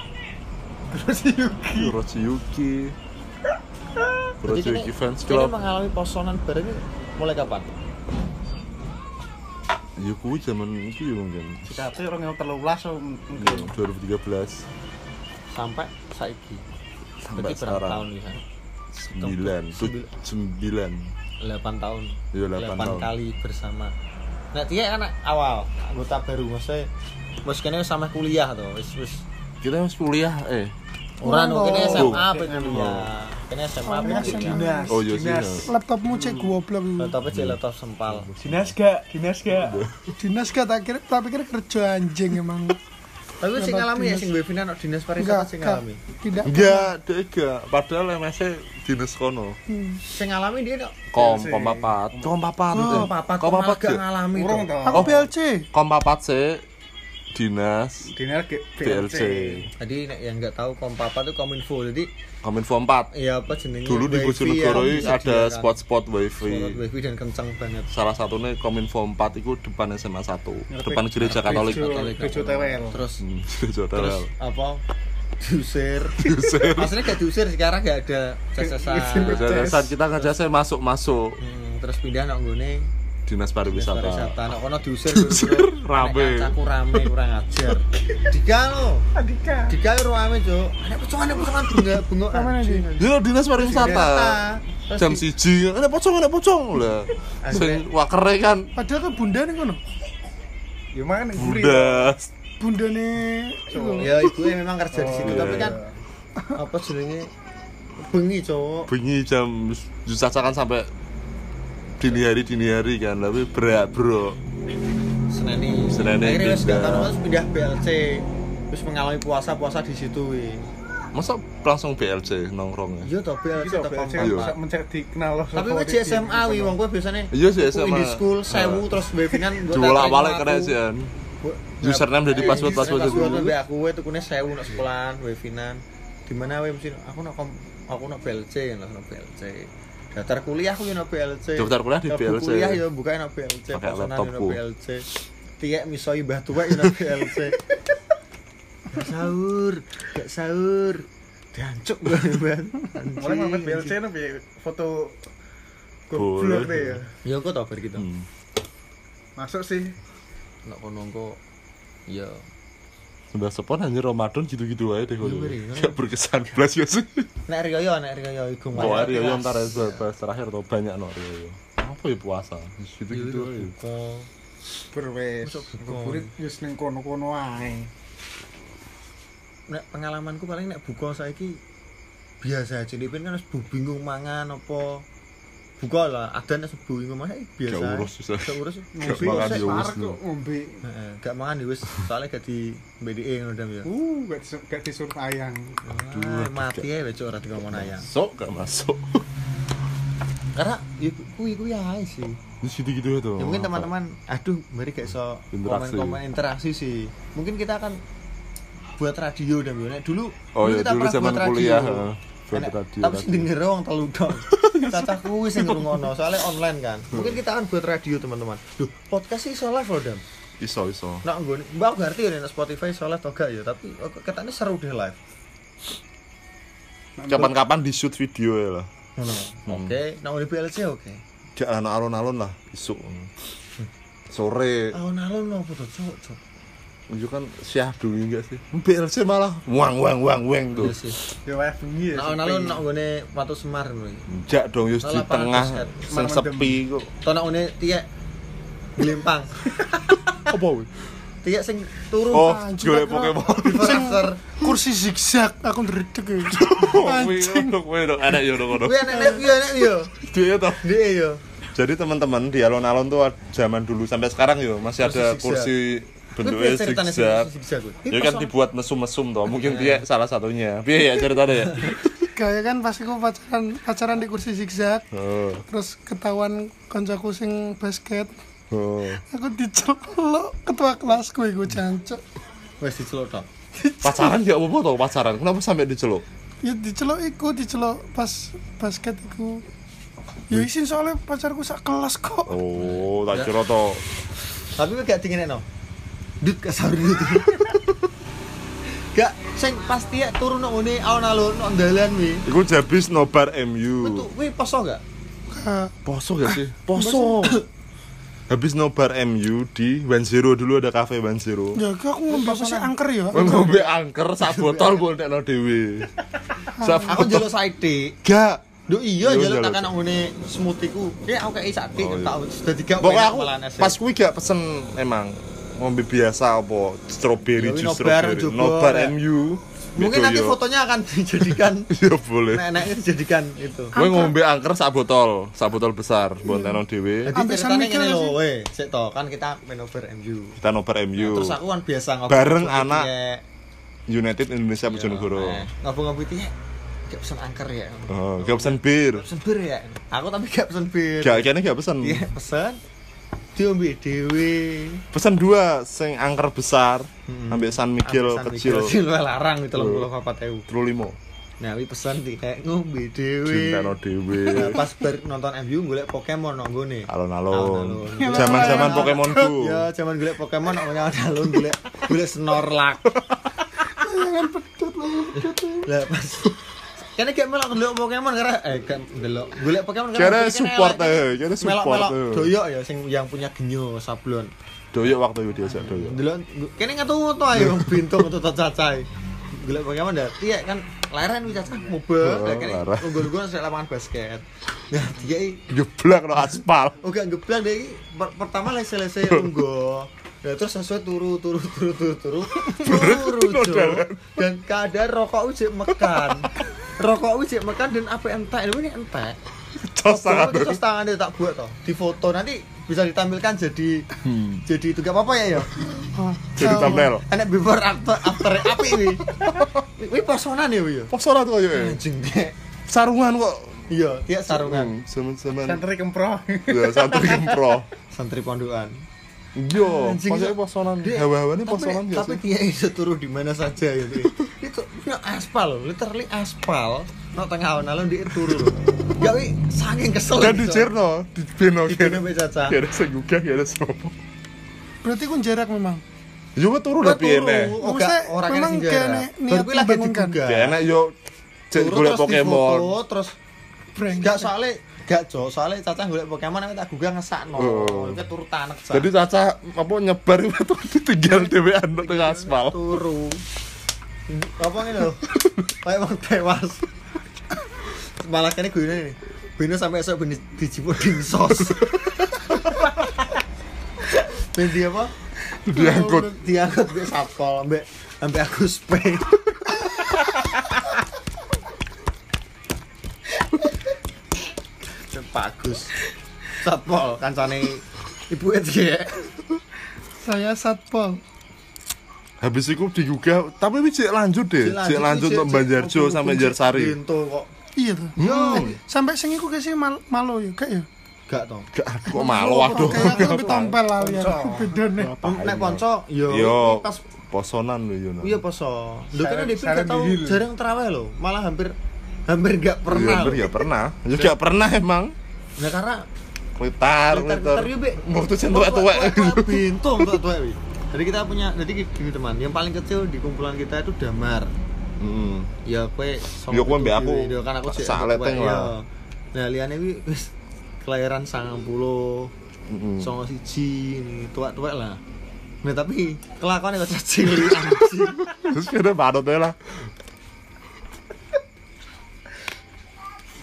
terus Yuki Kurochi Yuki. Jadi Kurochi kini- Yuki fans club. mengalami posonan bareng ini mulai kapan? Ya kuwi zaman itu ya mungkin. Cikate orang yang terlulas so Ya, mungkin 2013 Sampai saiki. sampai Berarti berapa sekarang tahun nih kan? 9 Sembil- 9 8 tahun. Iya, 8 tahun. kali bersama. Nah, dia kan awal anggota baru maksudnya Mas kene wis sampe kuliah to, wis wis kita masih kuliah eh ora no kene Oh. SMA apa kuliah. Kene SMA apa Oh, kuliah. dinas oh iya sih dinas ya. laptopmu cek goblok Laptop aja laptop sempal. dinas gak dinas gak dinas gak tak kira tak pikir kerja anjing emang Tapi sing ngalami ya sing webinar no dinas pariwisata sing ngalami. tidak. Enggak dia enggak. Padahal MS dinas kono. Hmm. Sing ngalami dia no. kom sih. kom papat. Kom papat. Oh, papa kom papat gak gak ngalami urung to. toh. Aku BLC kom papat sih dinas dinas ke PLC Jadi nek yang nggak tahu Kompapa itu Kominfo. Jadi Kominfo 4 ya apa jenenge? dulu di wifi Bojonegoro ini ada disediakan. spot-spot Spot wifi wifi dan kencang banget. salah satunya Kominfo 4 itu depan SMA 1 depan gereja Katolik Katolik. Gereja TWL Terus Hmm, gereja terus Katolik. apa? Diusir. <laughs> Diusir. Maksudnya gak diusir sekarang gak ada. <laughs> Gereja saat kita ngajak saya masuk masuk Hmm, terus pindah nang dinas dinas pariwisata pariwisata. Nek kono diusir <laughs> Diusir, rame. Kancaku rame kurang ajar. Dika lo. Adika Dika yo rame, Cuk. Nek pocongan nek pocongan bengak bengok. Di? Yo dinas pariwisata. Jam di- siji, ada pocong, ada pocong lah. Sing wakere kan padahal kan bunda nih kono ya mana udah bunda nih Ya ibu memang kerja di situ iya, tapi kan apa jenenge bengi cowok bunyi jam disacakan sampai dini hari dini hari kan tapi berat bro Seneni Seneni akhirnya wis gak pindah. tahu terus pindah BLC terus mengalami puasa puasa di situ wi masa langsung BLC nongkrong ya iya toh BLC toh BLC. Iya. bisa mencari dikenal loh tapi gue di SMA wi wong gue biasanya Iya, tuku SMA. di school sewu Nah. terus webinan gue jual balik kena sih kan username dari password password password dulu mbak aku gue tukune sewu nak sekolahan webinan di mana we mesti aku nak aku nak BLC nak nak BLC daftar kuliah aku yo nak BLC Daftar kuliah di BLC. kuliah yo buka nak BLC Pakai yo laptopku. BLC tiek misoi mbah tua yo nak BLC gak sahur gak sahur. Dancuk banget mulai mampir BLC nih foto goblok deh ya. Ya kok tau gitu? Hmm. masuk sih. Nak kono kok ya Sudah sepon hanya Ramadan gitu-gitu aja deh kalau Iya, iya. Gak berkesan. Belas ya sih nek Rio nek Rio iku Oh, Rio yang ntar ya bahas terakhir tuh banyak no Rio Apa ya puasa? Gitu-gitu aja. buka berwes goburit wis ning kono-kono ae. Nek pengalamanku paling nek buka saiki biasa aja. Dipin kan harus bingung mangan apa buka lah ada nek subuh iku mah biasa Gak urus, bisa. gak urus Gak makan ya wis. Kok ngombe. Heeh, gak mangan ya wis soalnya gak di BDE ngono dam ya Uh, gak disuruh, gak disuruh ayang. Aduh, mati ya becok ora dikongkon ayang Masuk gak masuk. <laughs> karena ya kuwi kuwi ae sih Di situ gitu tuh. ya mungkin teman-teman aduh mari gak iso Interaksi. komen-komen interaksi sih mungkin kita akan buat radio dan Nek dulu Oh dulu iya, dulu zaman kuliah, Enak, radio, tapi radio. sing denger wong telu dong <laughs> cacah kuwi sing ngrungokno soalnya online kan mungkin kita akan buat radio teman-teman Duh, podcast sih iso live loh dam Iso iso. Nah, gue mbak aku ngerti ya Spotify iso live atau gak ya tapi katanya seru deh live Kapan-kapan di shoot video ya lah. Ngono. Oke, nah udah PLC oke. Gak anak alon-alon lah isuk. Sore. Alon-alon apa tuh, cok, cok. Itu kan syahdu enggak sih? BLC malah wang wang wang wang tuh. Iya sih. Ya wae bengi ya. Nah, alon-alon nak ngene Watu Semar ngono. Jak dong yus di tengah pantes, sing sepi kok. To nak ngene tiek Glempang. <laughs> Apa wih? Tiek sing turu Oh, anjing, golek Pokemon. <laughs> Kursi zigzag aku ndredeg ya <laughs> Wih, dong, wih dong, anak yo dong, dong. Kuwi enek kuwi enek yo. Dia toh. Dia yo. Jadi teman-teman di alon-alon tuh zaman dulu sampai sekarang yo masih Kursi ada kursi Kuwi bentuknya zigzag. Ya kan dibuat mesum-mesum toh, mungkin dia salah satunya. Piye ya ceritanya ya? <laughs> kayak kan pas aku pacaran pacaran di kursi zigzag Oh, terus ketahuan koncoku sing basket oh. aku dicelok ketua kelasku iku jancuk Wes diceluk tok. Pacaran ya apa toh pacaran? Kenapa sampai diceluk? ya dicelok iku dicelok pas basket iku ya isin soalnya pacarku sak kelas kok Oh, tak kira toh. Tapi gak dingenekno. Dut gak sauri itu. Gak sing pasti ya turun nang ngene alon-alon nang dalan wi. Iku jabis nobar MU. tuh kuwi poso gak? Poso gak sih? <coughs> Poso. <coughs> Habis nobar MU di One Zero dulu ada cafe One Zero. ya aku ngombe apa sih angker ya ngombe angker sak botol mbok nekno dhewe. <laughs> Sak Aku njaluk side. Gak. Duh iya njaluk njaluk. tak nang ngene smoothie ku. Ya aku kayak sate Oh, iya. tak dadi gak Pokoknya enak aku pas kuwi gak pesen emang ngombe biasa apa strawberry Ya, jus strawberry. juga, Nobar. MU. Mungkin nanti yo. fotonya akan <laughs> dijadikan Ya boleh. nenek-neneknya dijadikan itu. Gue ngombe angker sak botol, sak botol besar, buat tenang dhewe. Jadi Ambil ceritanya gak lho, sih? weh, sik to kan kita main over MU. Kita nobar MU. Terus aku kan biasa ngobrol Bareng anak tiek. United Indonesia Iya, Bojonegoro. eh, Ngobrol-ngobrol tiek. Gak pesen angker ya. Oh, gak pesen bir. Pesen bir ya. Aku tapi gak pesen bir. Gak kene gak pesen. Iya, pesen. Diombe dhewe. Pesen dua sing angker besar, Hmm. ambek San Miguel Ampesan kecil. Kecil wae larang itu 34.000. Terus limo. Nah, wi pesen di kayak ngombe dhewe. Cinta dhewe. <laughs> Nah, pas bar nonton MU golek Pokemon nang gone. Alon-alon. Alon-alon. Zaman-zaman Pokemon Go. Ya, zaman golek Pokemon nang alon golek golek Snorlax. <laughs> Lah pas Kene gak melok ndelok Pokemon karena eh kan ndelok golek Pokemon Kira kene support eh, kira support eh. doyok ya sing yang punya genyo sablon. Doyok waktu itu diajak doyok. Delok kene ngatu-ngatu ayo bintung untuk cacai. Golek Pokemon dah iya kan leren wis cacah mobil Oh, lah kene leren. unggul-unggul sik lapangan basket. Nah, dia Geblak no aspal. Oh gak geblak deh pertama lese-lese lungguh. Nah, terus sesuai turu turu turu turu turu <laughs> turu Jo. dan keadaan rokok ujek mekan rokok ujek mekan dan apa entek ini entek Cos tangan. Itu terus tangannya tak buat toh di foto nanti bisa ditampilkan jadi Hmm. jadi itu gak apa-apa ya ya Jadi thumbnail. enak before after after api ini <laughs> ini personan ya Wi, ya Posola tuh ya. anjing deh Sarungan kok. iya dia sarungan Zaman-zaman Santri kempro. ya santri kempro. santri pondokan Yo, <laughs> Anjing, maksudnya itu- posonan. Dia- Hawa-hawanya tapi- gak tapi dia itu turun di mana saja ya dia. itu punya aspal literally aspal no tengah alun-alun dia turun loh gak wi saking kesel Dan di Cerno, di Beno di kene. Beno Be Caca. Gak ada sing gugah, gak ada sopo. berarti ku jarak memang Yo kok turu udah piye nih? oh Maksudnya memang niat baru gue lagi digugah Gak enak yo cek Turu golek Pokemon. terus Brengsek. gak soalnya gak jo soalnya caca golek Pokemon tapi tak gugah ngesakno Oh. itu turu tanek. Jadi Caca apa nyebar itu ditinggal dhewean nang tengah aspal. turu apa ini loh kayak mau tewas malah kene gue ini Beno sampai esok ben dijipuk dinsos Ben dia apa? Diangkut. Diangkut mbek satpol mbek sampai Agus Pay. Pak Agus. Satpol kancane Ibu Ed Saya satpol. Habis itu digugah, tapi wis cek lanjut deh, cek lanjut untuk Banjarjo sampai Jarsari. Kok. Iya tuh. Yo, Sampai sing iku kasih mal malo ya, gak ya? gak to. Gak aduh kok malu aduh. Kayak aku lebih tompel lah ya. Bedane. Nek ponco yo pas posonan lho yo. iya poso. Lho kan DP gak tau jarang terawih lho, malah hampir hampir gak Iya, pernah. ber- ya pernah. Ya gak pernah emang. Nah karena Klitar, Klitar be. Waktu centuk tuwek. Bento tuwek wi. Jadi kita punya, jadi gini teman, yang paling kecil di kumpulan kita itu damar. Heeh. Ya kue Ya, kowe mbek aku Ya kan aku cek sak tuwek, leteng ya. lah. Nah, liane wi wis kelahiran 90 Heeh. songo siji ini tuwek-tuwek lah. Nah, tapi kelakuannya kok cacing. <laughs> Terus kira badut lah.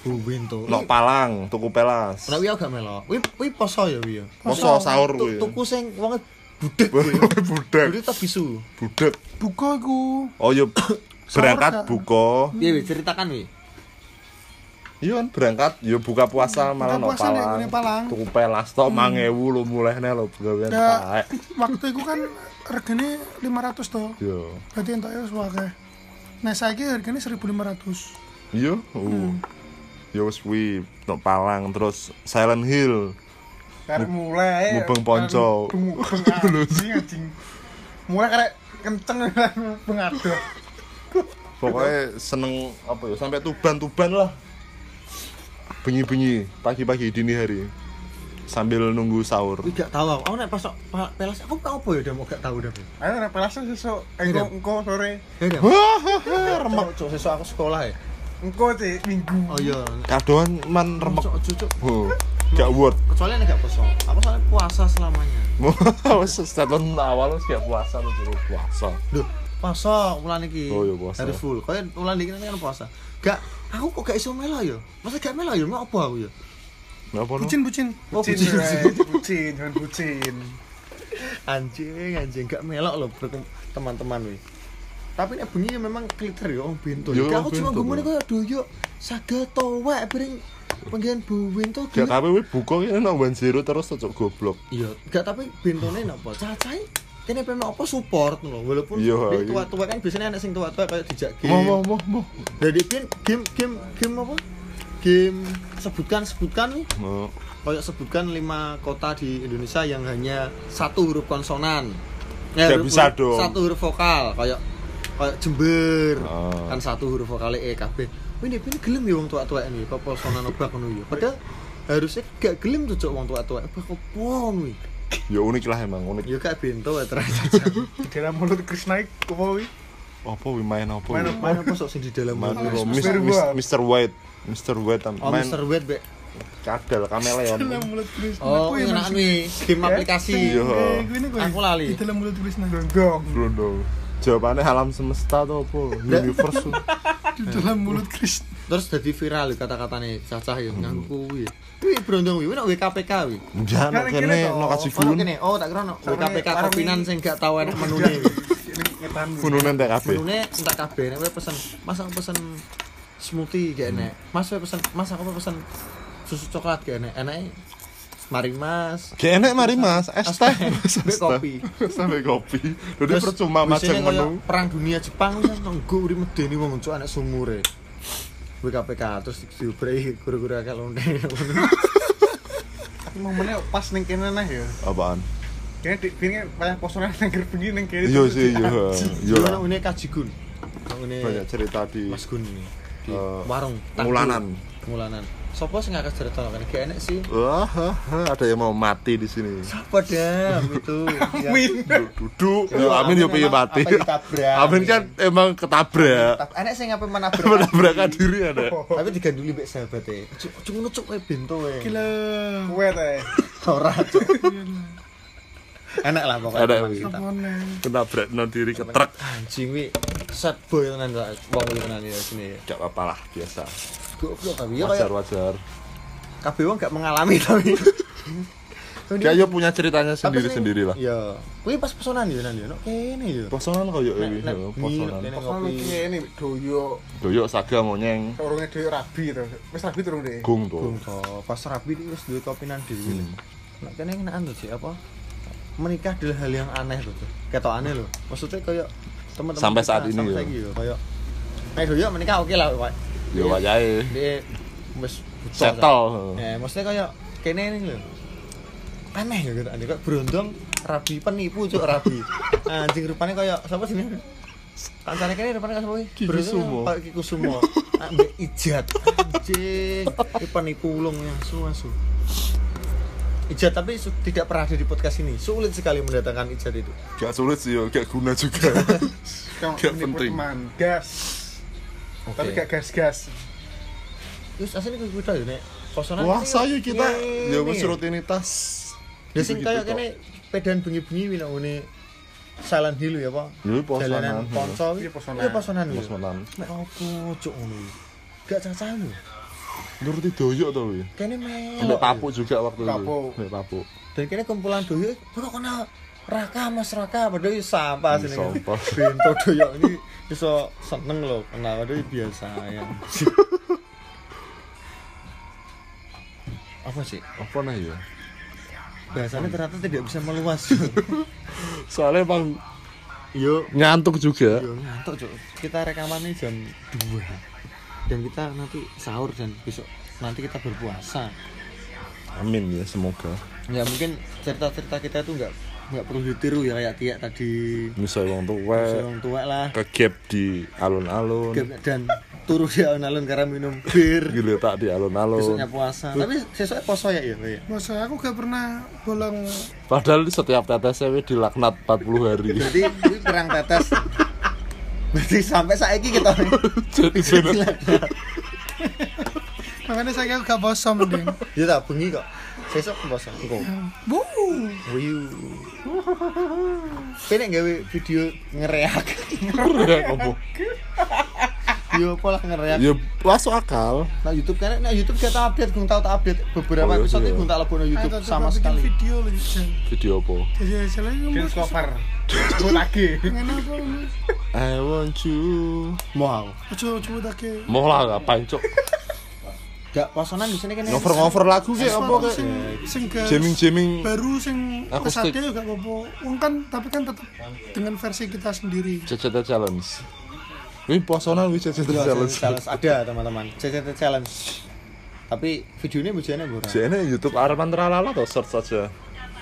Bu bento. Nok palang, tuku pelas. Nek wi aku gak melok. Wi wi poso ya wi ya. Poso sahur Tu- kuwi. Tuku sing wong budek. Budak, Jadi tak bisu. budak. Buka iku. Oh <coughs> yo berangkat gak? buka. Piye wi ceritakan wi? Iya kan berangkat yo buka puasa malah nek palang. ngene palang. Tuku pelas tok 1000 lho mulehne lho gawean taek. waktu itu kan regane 500 toh. Yo. Berarti entuk ya wis akeh. Nah, saiki hargane 1500. Iya, uh. Yo wis kuwi nok palang terus Silent Hill. Karek mulai. Mubeng ponco. Anjing <laughs> anjing. Mulai karek kenceng <laughs> mubeng adoh. Pokoknya seneng apa ya sampai tuban-tuban lah. Bengi-bengi pagi-pagi dini hari sambil nunggu sahur. Wi gak tahu aku. Aku nek pas pa- pelas aku gak apa ya dia mau gak tahu dah. Ayo nek pelasan sesuk engko engko sore. Ya Remek cuk sesuk aku sekolah ya. Engko sih minggu. Oh iya. kadoan man remek. Cuk. Oh, gak word. Kecuali nek gak poso. Aku soalnya puasa selamanya. <laughs> Wes statement awal wis gak puasa lu jero puasa. Duh, puasa ulan iki. Oh, iya, puasa. Harus full. Kaya ulan iki kan puasa. Gak, aku kok gak iso melo ya. Masa gak melo ya? Mau apa aku ya? Napa no? Bucin bucin. Oh, Bucin, bucin, <laughs> bucin, bucin, bucin. Anjing, anjing gak melok loh teman-teman wih. Tapi nek bengi memang kliter ya om bento. Yo, Gak aku cuma Bro. kaya doyo saga towek bering penggian bu bento. Gak tapi wis buka kene nang Zero terus cocok goblok. Iya, gak tapi bentone napa? Cacai kene pengen apa support lho walaupun Iya, iya. tua-tua kan biasanya anak sing tua-tua kayak dijak game. Mau mau mau mau. Jadi game game game game apa? Game sebutkan sebutkan nih. Mau. Kayak sebutkan lima kota di Indonesia yang hanya satu huruf konsonan. Ya, huruf- bisa dong. Satu huruf vokal kayak kayak Jember. Oh. Kan satu huruf vokal E KB. Ini ini gelem ya wong tua-tua ini kok konsonan obak <laughs> ngono ya. Padahal harusnya gak gelem tuh cok wong tua-tua. Obak opo nih? Ya unik lah emang unik. Ya gak bento ya ternyata. <laughs> Di dalam mulut Krishna apa wi? Apa wi main apa? Main apa? Mana apa sok sing di dalam Main mulut? apa? Mr. Mis- White. Mr. White. White Oh, main Mr. Wet, Bek. kadal kameleon. Oh, Kuwi enak maksud- nih, game aplikasi. Iya. Eh, ini. Aku lali. Di dalam mulut Krishna. Blondo. Jawabannya alam semesta tuh apa? Universe. <laughs> Di dalam mulut Krishna. Terus jadi viral kata-katanya cacah ya nganggo kuwi. Kuwi brondong kuwi nek WKPK kuwi. Jangan Kan kene no kasih Oh, fun. kene. Oh, tak kira no WKPK kopinan sing gak tau enak <laughs> menune. ngetan. Fununan TKP. Menune entak kabeh nek pesen, Mas aku pesen smoothie gak enak. Mas kowe pesen, Mas aku pesen susu coklat gak enak. Enake Mari Mas. Kayak enak mari Mas, es teh. Kopi. Sampai kopi. Udah Terus percuma macam menu. perang dunia Jepang kan nunggu uri medeni wong cuk anak sumure. WKPK terus diubrei guru-guru akal. Tapi momennya pas ning kene nah ya. Apaan? Kayaknya di kene kayak posonan ning begini ning kene. Iya sih, iya. Iya. Yo lah. ini Kajigun. Ini Banyak cerita di Mas Gun ini di Eh, warung Tangku. Ngulanan. Sopo sing ngakak cerita kan gak enak sih. Wah, ah, ah, ada yang mau mati di sini. Apa dam itu? <laughs> Min. Duduk, Iya, Amin yo Amin piye emang mati. Amin Amin. kan emang ketabrak. Enak sing ngapain menabrak. <laughs> Menabrakan diri ada. <laughs> Tapi diganduli mbek sahabate. Cuk cuk ngono cuk kowe bento kowe. Gila. Kuwe teh. Ora cuk. Enak lah pokoknya. Enak. Ketabrak no diri ke truk. Anjing wi sad boy tenan tak wong kuwi tenan ya sini. Gak apa-apa lah, biasa. Goblok tapi ya Wajar, wajar. kabeh wong gak mengalami tapi. Kayak yo punya ceritanya sendiri-sendiri lah. Iya. Kuwi pas pesonan yo nang yo. Kene yo. Posonan koyo iki, yo, kene Posonan ngopi. ini doyo Doyok saga monyeng, orangnya doyo rabi to. Wis rabi turun deh. gung Gung tuh. to. Pas rabi iki wis duwe kopinan dhewe. Hmm. Nek kene ngenaan tuh sih apa? Menikah adalah hal yang aneh tuh. tuh. Ketokane lho. Maksudnya kayak teman-teman Sampai saat ini sampai ya. saiki yo kayak Nek doyo menikah oke lah, Pak. Yo wayahe. Dia wis butuh, Settle. Ya, maksudnya kayak kene ini lho. Aneh ya gitu. Aneh kok berondong rabi penipu cuk rabi. <laughs> Anjing rupanya kayak siapa sih ini? Kancane kene rupanya kayak siapa iki? Ki Berondong Kusumo. Pak Ki Kusumo. <laughs> Ambek ijat. Anjing. Ini penipu ulung yang su-su. Ijat tapi su- tidak pernah ada di podcast ini. Sulit sekali mendatangkan ijat itu. Gak sulit sih yo, gak guna juga. <laughs> Gak penting. teman. Gas. Tapi gak gas-gas. Terus asline kuwi kuwi ya nek posonan. Puasa yo kita yo wis rutinitas. Ya sing Gitu-gitu kaya tok. kene pedan bengi-bengi wina ngene Silent Hill ya, Pak. Yo posonan. Jalanan ponco Iya, posonan. Iya posonan. lho. Posonan. Nek opo cuk ngono. iki? Gak cacah lho. Nuruti doyok to wi. Kene melo. Mbak Papu juga waktu itu. Papu. Mbak Papu. Dan kene kumpulan doyo kok kena Raka Mas Raka padahal iki sampah sini. Sampah. <laughs> Bento doyo ini iso seneng lho kena padahal biasa ya. <laughs> Apa sih? Apa nah ya? Bahasanya ternyata tidak bisa meluas. <laughs> Soalnya emang Yo, ngantuk juga. Yo ngantuk cuk. Kita rekamannya jam 2 Dan kita nanti sahur dan besok nanti kita berpuasa. Amin ya semoga. Ya mungkin cerita-cerita kita itu nggak nggak perlu ditiru ya kayak tiak tadi. Bisa wong tuwa orang tua lah. Kegap di alun-alun. dan turu di alun-alun karena minum bir. Gitu tak di alun-alun. besoknya puasa. Tapi besoknya poso ya ya ya? Masa aku gak pernah bolong. Padahal setiap tetesnya wis dilaknat 40 hari. berarti ini kurang tetes. Berarti sampai saiki kita Jadi bener. makanya saya gak bosom mending. Ya tak bengi kok. Besok poso. Engko bu. Wiu Kene gawe video ngereak Ya, apa? Yo pola ngereak Ya masuk akal. Nah YouTube kan, nah YouTube gak tak update, gue tau tak update beberapa Oh, iya, episode iya. gue tak lebih YouTube Ayo, sama sekali. video lagi. Video apa? jadi selain Games cover. Buat lagi. apa I want you. Mau, coba coba take Mau lah ngapain cok? Gak posonan di sini kan? Ngover-ngover lagu kayak apa kayak? sing gak Jamming-jamming. baru sing Akustik. juga gak apa Wong kan tapi kan tetap dengan versi kita sendiri CCT challenge. Wih posonan wih CCT challenge. Challenge ada teman-teman, CCT challenge. Tapi videonya bujanya murah. Jadi YouTube Arman Tralala atau search saja.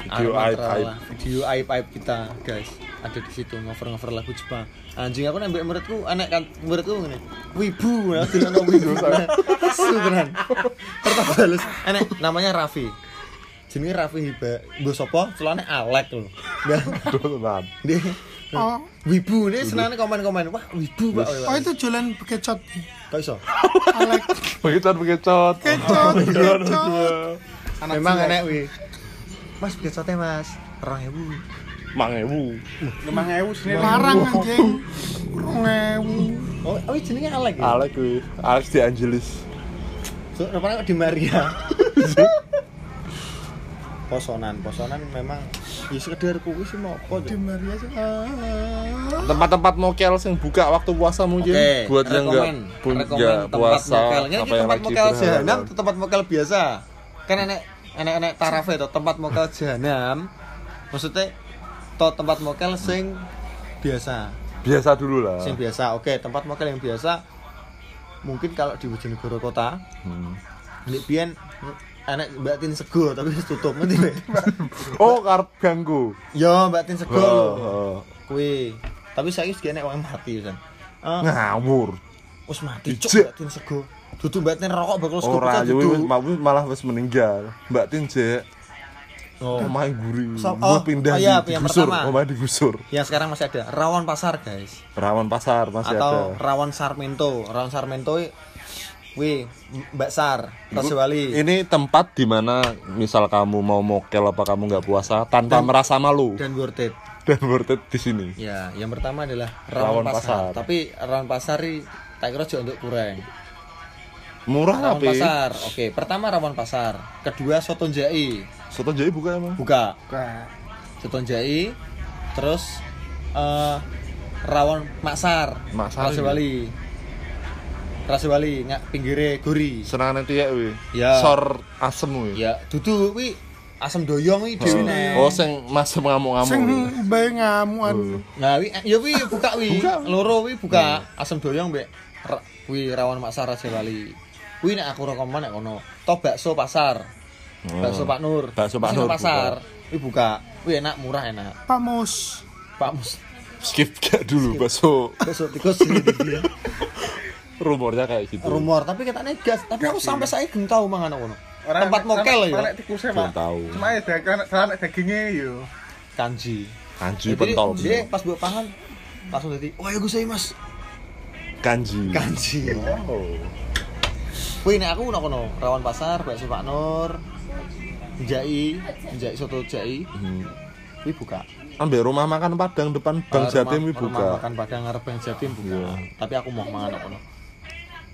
Video aib aib. Video aib aib kita guys ada di situ ngover-ngover lagu Jepang. Anjing aku nembek muridku anak kan muridku ngene. Wibu, nah dilokno wibu. Sugeran. Pertama halus. Enek namanya Raffi. Jenenge Raffi Hiba. Mbok sapa? Celane Alek lho. Nah, dia oh Wibu ini senangnya komen-komen. Wah, wibu Pak. oh itu jualan bekecot Kok iso? alek Begitu bekecot. kecot kecot Memang enek wi. Mas biasanya Mas. 2000. Mangewu. Lemang ewu sini. larang anjing rongewu Oh, oh jenenge Alek ya? Alek wih. Alex di Angelis. So, rupanya kok di Maria. <laughs> posonan, posonan memang ya sekedar kuwi sih mau apa di. Maria sih ah. Tempat-tempat mokel yang buka waktu puasa mungkin Oke, buat yang enggak rekomen. pun Rekomen enggak tempat puasa apa ini yang tempat mokel jahanam atau tempat mokel biasa kan enek enek enek tarafe to tempat mokel jahanam maksudnya to tempat mokel sing biasa Biasa dulu lah. sing biasa oke tempat mokel yang biasa mungkin kalau di Bojonegoro kota Hmm. ini biyen enek Mbak Tin Sego tapi wis tutup nanti <laughs> Oh, karep ganggu. yo Mbak Tin Sego Oh, oh. kuwi tapi saya sih enek wong mati kan Ah, Ngawur. wis mati cuk. Mbak Tin Sego dudu Mbak Tin rokok bakal sego Ora, yo malah wis meninggal. Mbak Tin jek oh omahe guri. So- oh, pindah oh iya, di- yang digusur, pertama. omahe digusur. yang sekarang masih ada Rawan Pasar guys Rawan pasar masih atau ada. Rawan Sarmento Rawan Sarmento Wih, Mbak Sar, Taswali. Ini tempat di mana misal kamu mau mokel apa kamu nggak puasa tanpa merasa malu dan worth it. dan worth it di sini. Ya, yang pertama adalah Rawan Rawan, Pasar. Pasar. Tapi Rawan Pasar ini tak kira juga untuk kurang. Murah Rawon tapi. pasar. Oke, pertama rawon pasar. Kedua soto jai. Soto jadi buka emang. Buka. Buka. Soto jai. Terus eh rawon maksar. Maksar Rasa ini. Wali. Rasa Wali nggak pinggire gori. Senang nanti ya wi. Ya. Sor asem wi. Ya, dudu wi asam doyong wi dhewe nek. Oh, sing masem ngamuk-ngamuk. Sing bae ngamuan. Nah, wi ya wi buka wi. Buka. Loro wi buka asam doyong mbek wi rawon maksar Rasa Wali. Wi nek aku rekomen nek kono. Toh bakso pasar. Bakso Pak Nur. Bakso Pak Nur pasar. Wi buka. Wi enak, murah enak. Pak Mus. Pak Mus. Skip gak dulu bakso. Bakso tikus ini dia. Rumornya kayak gitu. Rumor, tapi katanya gas. Tapi aku sampai saya geng tahu mangan kono. Orang Tempat mokel Nek ya. tikusnya, Belum Pak. tahu. Cuma ya daging anak dagingnya yo. Kanji. Kanji Jadi pentol. dia pas buat pangan langsung jadi, "Oh ya gue saya Mas." Kanji. Kanji. Oh. Wih, nek aku nak kono, rawan pasar, bakso Pak Nur, jai, jai soto jai, Hmm. wih buka. Ambil rumah makan Padang depan Bang Ah, Jatim wi rumah- Rumah buka. makan Padang ngarep Bang Jatim buka. Iya. Tapi aku mau mangan nak kono.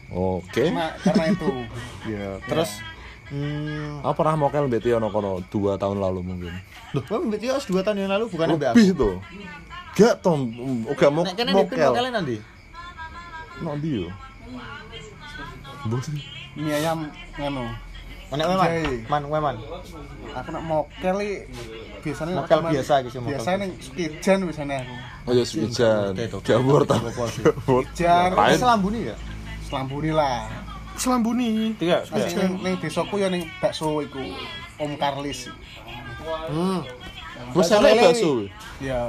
Oke. Cuma karena itu. <laughs> Iya. Terus hmm, Aku pernah mokel mbek Tio no kono 2 tahun lalu mungkin. loh, Mbak Mbak Tio 2 tahun yang lalu bukan mbak. Lebih tuh. Gak tom, uga mau Nek kene dipin mokel. mokelnya nanti. No dia. Bos. Mie ayam ngono. Nek weman, Jai. man weman. Aku nak mokel i biasanya Mokel biasa gitu, mokel Biasanya ning Sukijan biasanya aku. Oh ya hujan. Oke, tuh. Gak worth Apa sih? Jan Ini Lain. selambuni ya? selambuni lah. Selambuni. Tiga, Ning ning desaku ya ning bakso iku Om Karlis. Hmm. Wes Bakso enak bakso. Ya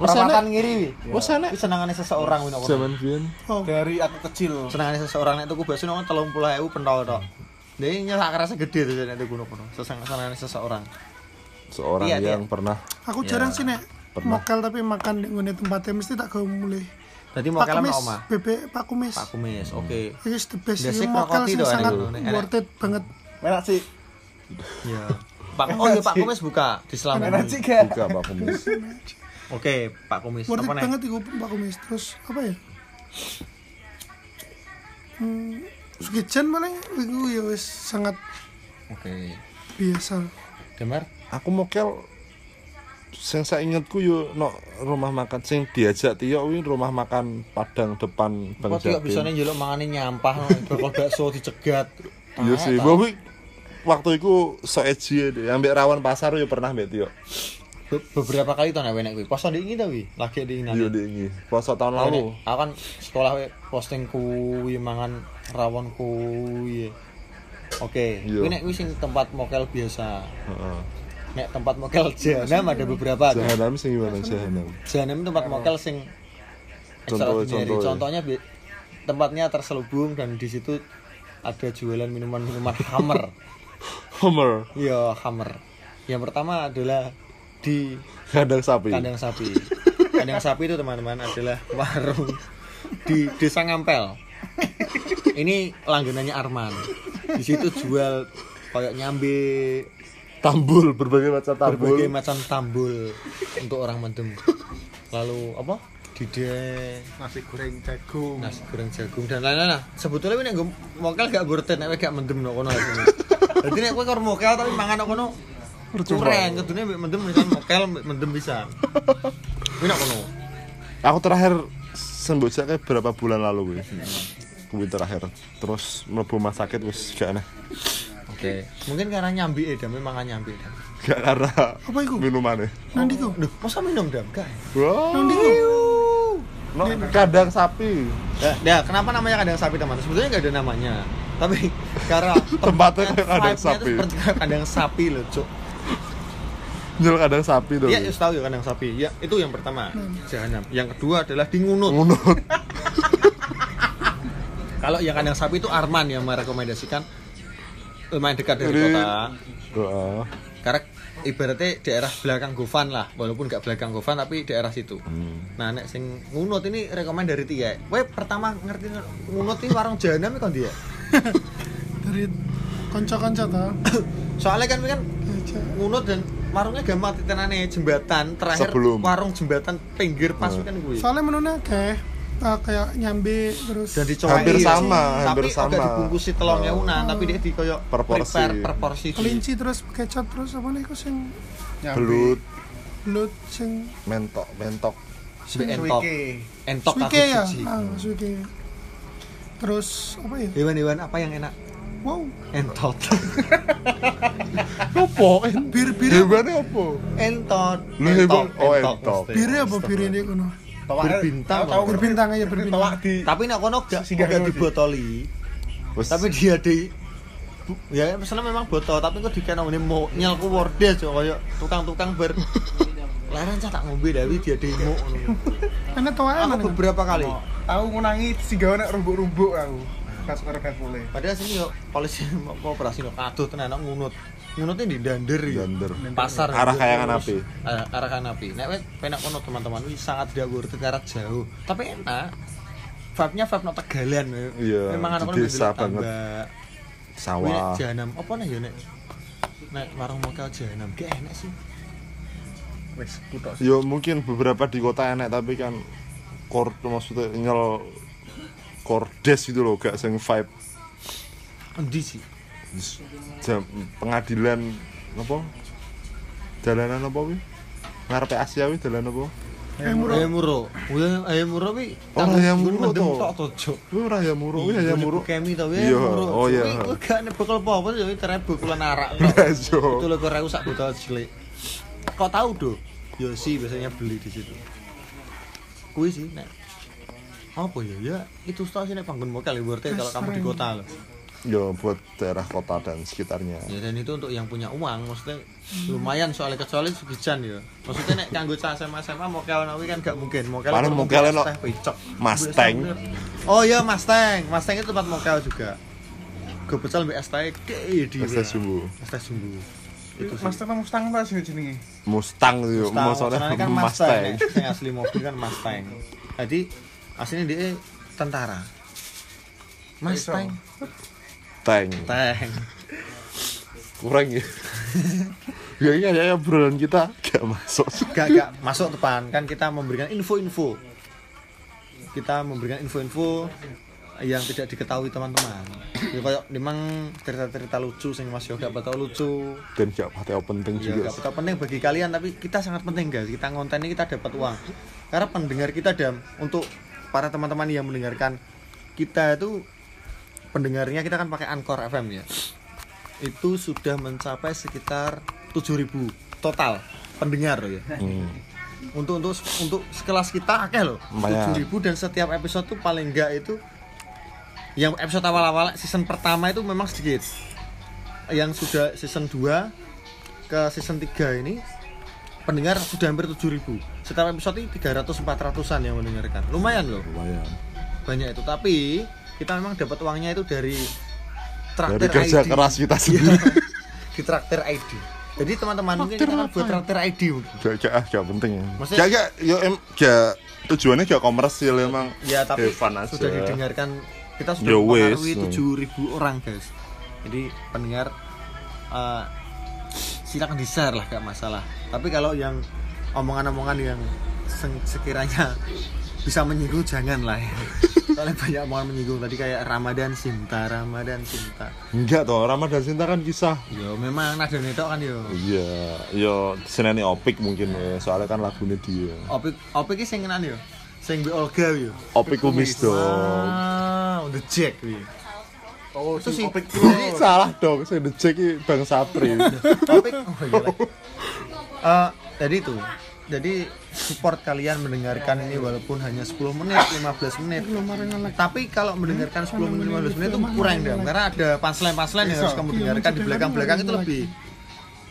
Wes enak. ngiri wi. Wes enak. Senangannya seseorang wi nopo. Zaman biyen. Oh, dari aku kecil. Senangannya seseorang nek tuku bakso nopo 30.000 pentol tok. Dia nyelak kerasa gede tuh nek tuku nopo. Senangannya seseorang. Seorang Iya, yang iya. pernah aku Ya, jarang sih nek mokel tapi makan di ngene tempatnya mesti tak gawe mulai. Berarti Pak mau kalah Kumis, sama oma. bebek Pak Kumis. Pak Kumis. Oke. Ini the best mokel sih tuh, sangat worth it banget. Enak sih. Iya. Pak Oh iya Pak Kumis buka di sih gak? buka Pak Kumis. Oke, Pak Kumis. Worth it nih? banget iku Pak Kumis. Terus apa ya? Hmm, Sukijan paling iku ya wis sangat Oke. biasa. Demar? Aku mokel sing saya ingetku yo no rumah makan sing diajak Tio wi rumah makan Padang depan Bang Kok tidak bisa nih jeluk mangane nyampah <laughs> bakal bakso dicegat. Iya sih, Tahu. Waktu itu so edgy ya, ambek rawan pasar yo pernah Tio. Be- beberapa kali nek enek kuwi. Poso diingi ta kuwi? Lagi diingi nanti. Yo diingi. Poso tahun lalu. Aku kan sekolah we posting kuwi mangan rawon kuwi. Oke, Iya. kuwi nek sing tempat mokel biasa. Heeh. Nek tempat mokel jahanam ada beberapa. kan? Jahanam sing gimana jahanam? Jahanam tempat mokel sing Contoh- contoh ya. Contohnya bi- tempatnya terselubung dan di situ ada jualan minuman-minuman Hammer. <laughs> Homer, Iya, Hammer. Yang pertama adalah di kandang sapi. kandang sapi. Kandang sapi itu teman-teman adalah warung di Desa Ngampel. Ini langganannya Arman. Di situ jual kayak nyambe Tambul, berbagai macam tambul. berbagai macam tambul untuk orang mendem. Lalu apa? Dide, Nasi goreng jagung. nasi goreng jagung dan lain-lain lah. Sebetulnya ini gue mokel gak burten, nek gak mendem no kono. Jadi nek kowe karo mokel tapi mangan no kono kurang, kedune mbek mendem bisa mokel mendem bisa. Kuwi nak kono. Aku terakhir sembojak kayak berapa bulan lalu gue. Kuwi terakhir. Terus mlebu rumah sakit wis gak aneh. Oke. Mungkin karena nyambi ya, dam mangan nyambi dam. Gak karena Apa iku? minumannya. Nanti ku. Duh, masa minum dam gak? Wow. Nanti ku. No, kandang sapi. Ya, ya, kenapa namanya kandang sapi teman? Sebetulnya nggak ada namanya. Tapi <laughs> karena Tempatnya kayak tuh sapi. seperti kandang sapi loh, Cuk. Jual kandang sapi tuh. Iya, ya, tahu ya kandang sapi. Ya, itu yang pertama. Jahanam. Yang kedua adalah di ngunut. Ngunut. <laughs> Kalau yang kandang sapi itu Arman yang merekomendasikan lumayan dekat dari Jadi- kota. Heeh. Karena ibaratnya daerah belakang Gofan lah, walaupun nggak belakang Gofan tapi daerah situ. Hmm. Nah, nek sing ngunut ini rekomend dari Tia. Kowe pertama ngerti ngunut ini warung jahanam kan dia. <laughs> Dari konco-konco ta. <coughs> Soalnya kan kan ngunut dan warungnya gampang titenane jembatan terakhir Sebelum. warung jembatan pinggir pas Hmm. kan gue. Soalnya menurutnya akeh. Eh, kayak nyambe terus dan dicoba Hampir sama, hampir tapi sama. agak dibungkusi telurnya unan tapi dia di koyo Per porsi. prepare per porsi di- kelinci terus kecap terus apa nih kok sing belut. Belut sing mentok mentok. Be entok Suike. entok suike aku ya? siji. ah suike terus apa ya? Hewan-hewan apa yang enak? Wow. Entot. <laughs> Apa? Bir bir hewannya apa? Entot. Lu hewan- oh, entok. mesti. bir apa bir ini kono Tawak- Berbintang tahu- tahu. Bir bintang aja, bir ngerti bintang. Tawak di tapi nak kono gak Singgah gak dibotoli. Wes, tapi dia di bu- ya misalnya memang botol tapi kok dikena ini mau nyelku wordes kok kayak tukang-tukang ber larang cah tak ngombe tapi dia demo karena tahu aku mana beberapa kali. Aku ngunangi si gawe nek rumbuk-rumbuk aku. Pas karo boleh. padahal sini yuk polisi mau operasi yuk aduh tenan ngunut ngunutnya di dander ya. Dander. pasar. Arah ya. kayangan api. arah, arah kayangan api. Nek wes penak kono teman-teman wis sangat diagur ke arah jauh. Tapi enak. Vibe-nya vibe no tegalan ya. Iya, memang anak kono desa banget. sawah. jahanam. Apa nih ya nek? Nek warung mokel jahanam. Gak enak sih. Wes kutok. yo mungkin beberapa di kota enak tapi kan core maksudnya nyel kordes gitu loh gak sing vibe. Endi sih jam pengadilan apa jalanan apa wi ngarepe Asia wi dalan apa yang murah ayam muro Wih, ayam muro wi Oh, ayam muro mendem toh. tok to Cuk. Kuwi ora ya muro wi ya muro kemi to Iya, oh iya. Kuwi gak nek bekal apa-apa ya terus bekulan arak. Iya. Itu lho kok sak botol cilik. Kok tahu do? Yo sih biasanya beli di situ. Kuwi sih nek apa ya ya itu sih nek panggon mokel ya berarti kalau kamu di kota loh yo buat daerah kota dan sekitarnya. Ya dan itu untuk yang punya uang maksudnya lumayan soalnya kecuali segijan ya. Maksudnya nek kanggo cah SMA SMA mokel nawi kan gak mungkin. Paling itu mokelnya mokel no-. Mustang. oh iya Mustang. Mustang itu tempat mokel juga. Gue pecel mbak ST kayak di ST Sumbu. ST Sumbu. Itu Mas Tata Mustang apa sih jenenge? Mustang yo. Mustang, maksudnya kan Mustang. Mustang. Yang asli mobil kan Mustang. Jadi aslinya dia tentara. Mustang tank tank kurang ya. <laughs> Ya iya ya obrolan kita gak masuk. Gak gak masuk depan kan kita memberikan info-info. Kita memberikan info-info yang tidak diketahui teman-teman. Ya kayak memang cerita-cerita lucu sing mas yoga betul lucu. Dan gak patah penting ya juga gak betul penting bagi kalian tapi kita sangat penting guys. Kita ngonten ini kita dapat uang. Karena pendengar kita dan untuk para teman-teman yang mendengarkan kita itu pendengarnya kita kan pakai Anchor FM ya. Itu sudah mencapai sekitar 7000 total pendengar ya. Hmm. untuk untuk untuk sekelas kita akeh loh. Lumayan. 7000 dan setiap episode tuh paling enggak itu yang episode awal-awal season pertama itu memang sedikit. Yang sudah season 2 ke season 3 ini pendengar sudah hampir 7000 setiap episode ini 300 400an yang mendengarkan. Lumayan loh. Lumayan. Banyak itu. Tapi kita memang dapat uangnya itu dari dari traktir kerja ID. keras kita Iya, sendiri <laughs> di traktir ID jadi teman-teman mungkin kita kan buat ya? traktir ID mungkin. gak gak ah, gak penting ya Maksudnya- gak gak yo em gak tujuannya gak komersil emang Ya tapi aja. sudah didengarkan kita sudah Ya wes. mempengaruhi 7000 orang guys. Jadi pendengar eh, silakan di share lah gak masalah. Tapi kalau yang omongan-omongan yang sekiranya bisa menyinggung jangan lah ya. Soalnya banyak omongan menyinggung tadi kayak Ramadan Sinta, Ramadan Sinta. enggak toh Ramadan Sinta kan kisah Yo memang nada netok kan yo. iya yo seneni opik mungkin ya soalnya kan lagunya dia Opik opik ki sing yo. Sing Bi Olga yo. opik kumis dong Ah, the Jack wi. Oh, Itu si sih. Opik Jadi salah dong saya ngecek ini bang Sapri topik oh iya. <laughs> Eh, jadi itu jadi support kalian mendengarkan ini walaupun hanya 10 menit 15 menit. Tapi kalau mendengarkan 10 menit 15 menit itu kurang dong karena ada punchline punchline yang harus kamu dengarkan di belakang belakang itu lebih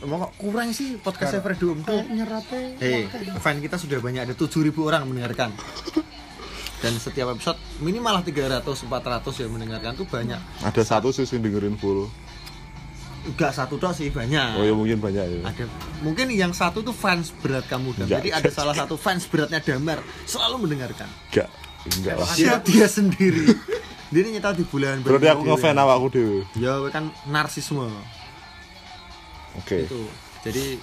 Emang kok kurang sih podcastnya Fredo Om tuh Hei, fan kita sudah banyak ada 7000 orang mendengarkan. Dan setiap episode minimal lah 300 400 yang mendengarkan tuh banyak. Ada satu sih yang dengerin full enggak satu doang sih banyak. Oh ya mungkin banyak ya. Ada mungkin yang satu tuh fans berat kamu dan Enggak. jadi ada salah satu fans beratnya Damar selalu mendengarkan. Enggak enggak lah. Dia dia sendiri. Dia nyetel di bulan berarti aku ngefan awakku dewe ya kan narsisme. Oke. Itu jadi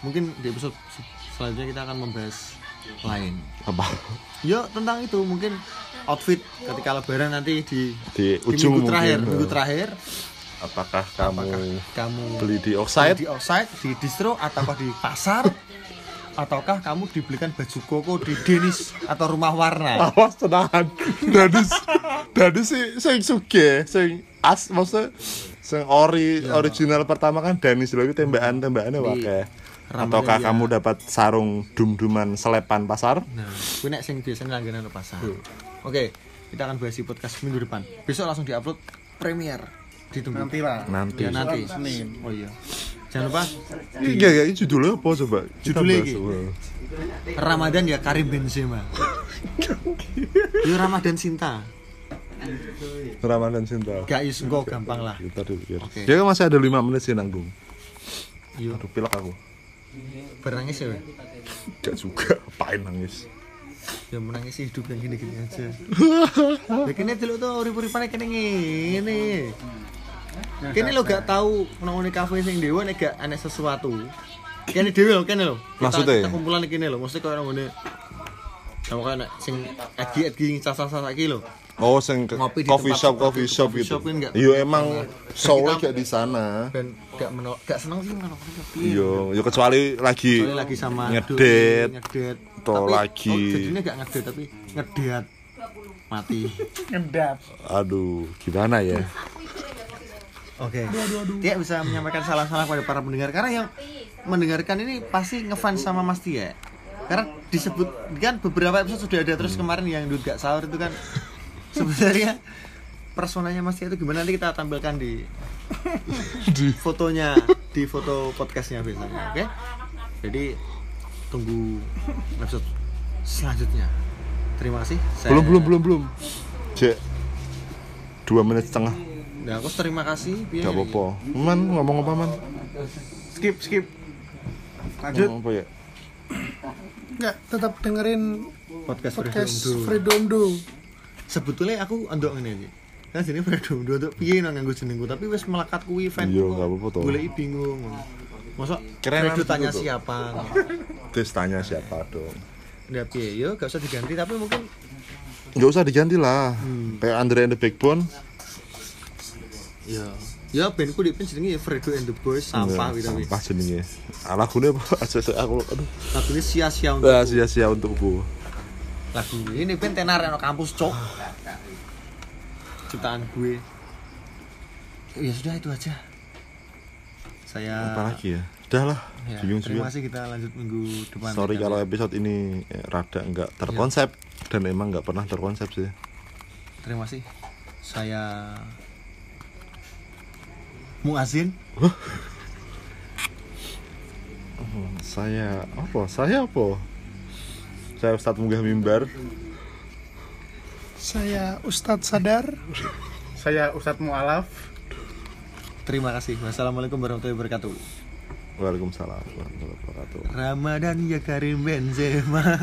mungkin di episode se- selanjutnya kita akan membahas lain. Apa? Ya tentang itu. Mungkin outfit ketika lebaran nanti di Di ujung minggu terakhir, mungkin. minggu terakhir Apakah kamu apakah kamu beli di offside? di offside, di distro ataukah di pasar ataukah kamu dibelikan baju koko di Denis atau rumah warna? Awas tenahan. Dadis Dadis sih sing suge, sing as maksudnya sing ori original pertama kan Danis lho itu tembakan-tembakannya wae. Ramadan Ataukah ya. kamu dapat sarung dum-duman selepan pasar? Nah, gue nek sing biasanya langganan pasar. Oke, kita akan bahas di podcast minggu depan. Besok langsung diupload premier. Ditunggu. nanti lah Nanti. Ya nanti. Senin. Oh iya. Jangan lupa Iya ya, ini judulnya apa coba? Judulnya wah. Ramadan ya Karim Benzema. <laughs> Yo Ramadan Sinta. Ramadan cinta. Gak is engko gampang lah. Kita dipikir. Oke. Dia kan masih ada 5 menit sih nanggung. Yo Aduh pilek aku. berangis ya. Gak juga, apain nangis. Ya menangis sih hidup yang gini-gini aja. <laughs> Ya kene delok to urip-uripane kene ngene. Kene lo gak tahu nang ngene kafe sing dewa nek gak ana sesuatu. Kene dhewe lho, kene. Kita- Maksudnya? Kita kumpulan kene lho, mesti koyo nang ngene. Sama kayak nek sing egi-egi sasa-sasa iki lho. Oh, sing Ngopi di coffee shop, coffee shop coffee gitu. shop kan nggak- Iya emang Dan soalnya gak di sana. Ben gak menol gak seneng sih menolak Iya, ya kecuali lagi lagi sama ngedet. ngedet. atau Tapi- lagi- oh, jadinya gak ngedet tapi ngedet mati. ngedap Aduh, gimana ya? Oke. Tidak bisa menyampaikan salah-salah pada para pendengar. Karena yang mendengarkan ini pasti ngefans sama Mas Tia. Karena disebut kan beberapa episode sudah ada. Terus kemarin yang Dut gak sahur itu kan sebenarnya personanya Mas Tia itu gimana? Nanti kita tampilkan di. fotonya di foto podcastnya biasanya. Oke? Jadi tunggu episode selanjutnya. Terima kasih. Saya- Belum, belum, belum, belum. Cek. Dua menit setengah. Nah, aku terima kasih Piye? Gak apa-apa. Man ngomong apa man? skip skip lanjut Ngomong apa ya? Enggak, tetap dengerin podcast, podcast Freedom Do. Sebetulnya aku andok ngene iki kan sini Freedom Do untuk piye nang nganggo jenengku tapi wis melekat kuwi fan Iya, nggak apa-apa toh. goleki bingung Masa Keren Fredo tanya tuh. siapa Terus tanya siapa dong? Nggak piye yo gak usah diganti tapi mungkin Gak usah diganti lah. Hmm. Kayak Andre and the Backbone. Ya ya bandku di pin jenenge ya Fredo and the Boys sampah Enggak, gitu Sampah jenenge. Ah, <laughs> lagunya apa? Aja aku aduh. lagu ini sia-sia untuk Nah, sia-sia untukku. lagu ini pin tenar no kampus cok ciptaan gue ya sudah itu aja saya Apa lagi ya? Udah lah. ya, Bingung terima kasih kita lanjut minggu depan Sorry ya, kalau kali. episode ini eh, rada nggak terkonsep dan emang nggak pernah terkonsep sih. terima kasih saya Muazin Saya apa? Saya apa? Saya Ustadz Munggah Mimbar. Saya Ustadz Sadar. saya Ustadz Mualaf terima kasih wassalamualaikum warahmatullahi wabarakatuh Waalaikumsalam warahmatullahi wabarakatuh. Ramadan ya Karim Benzema <laughs>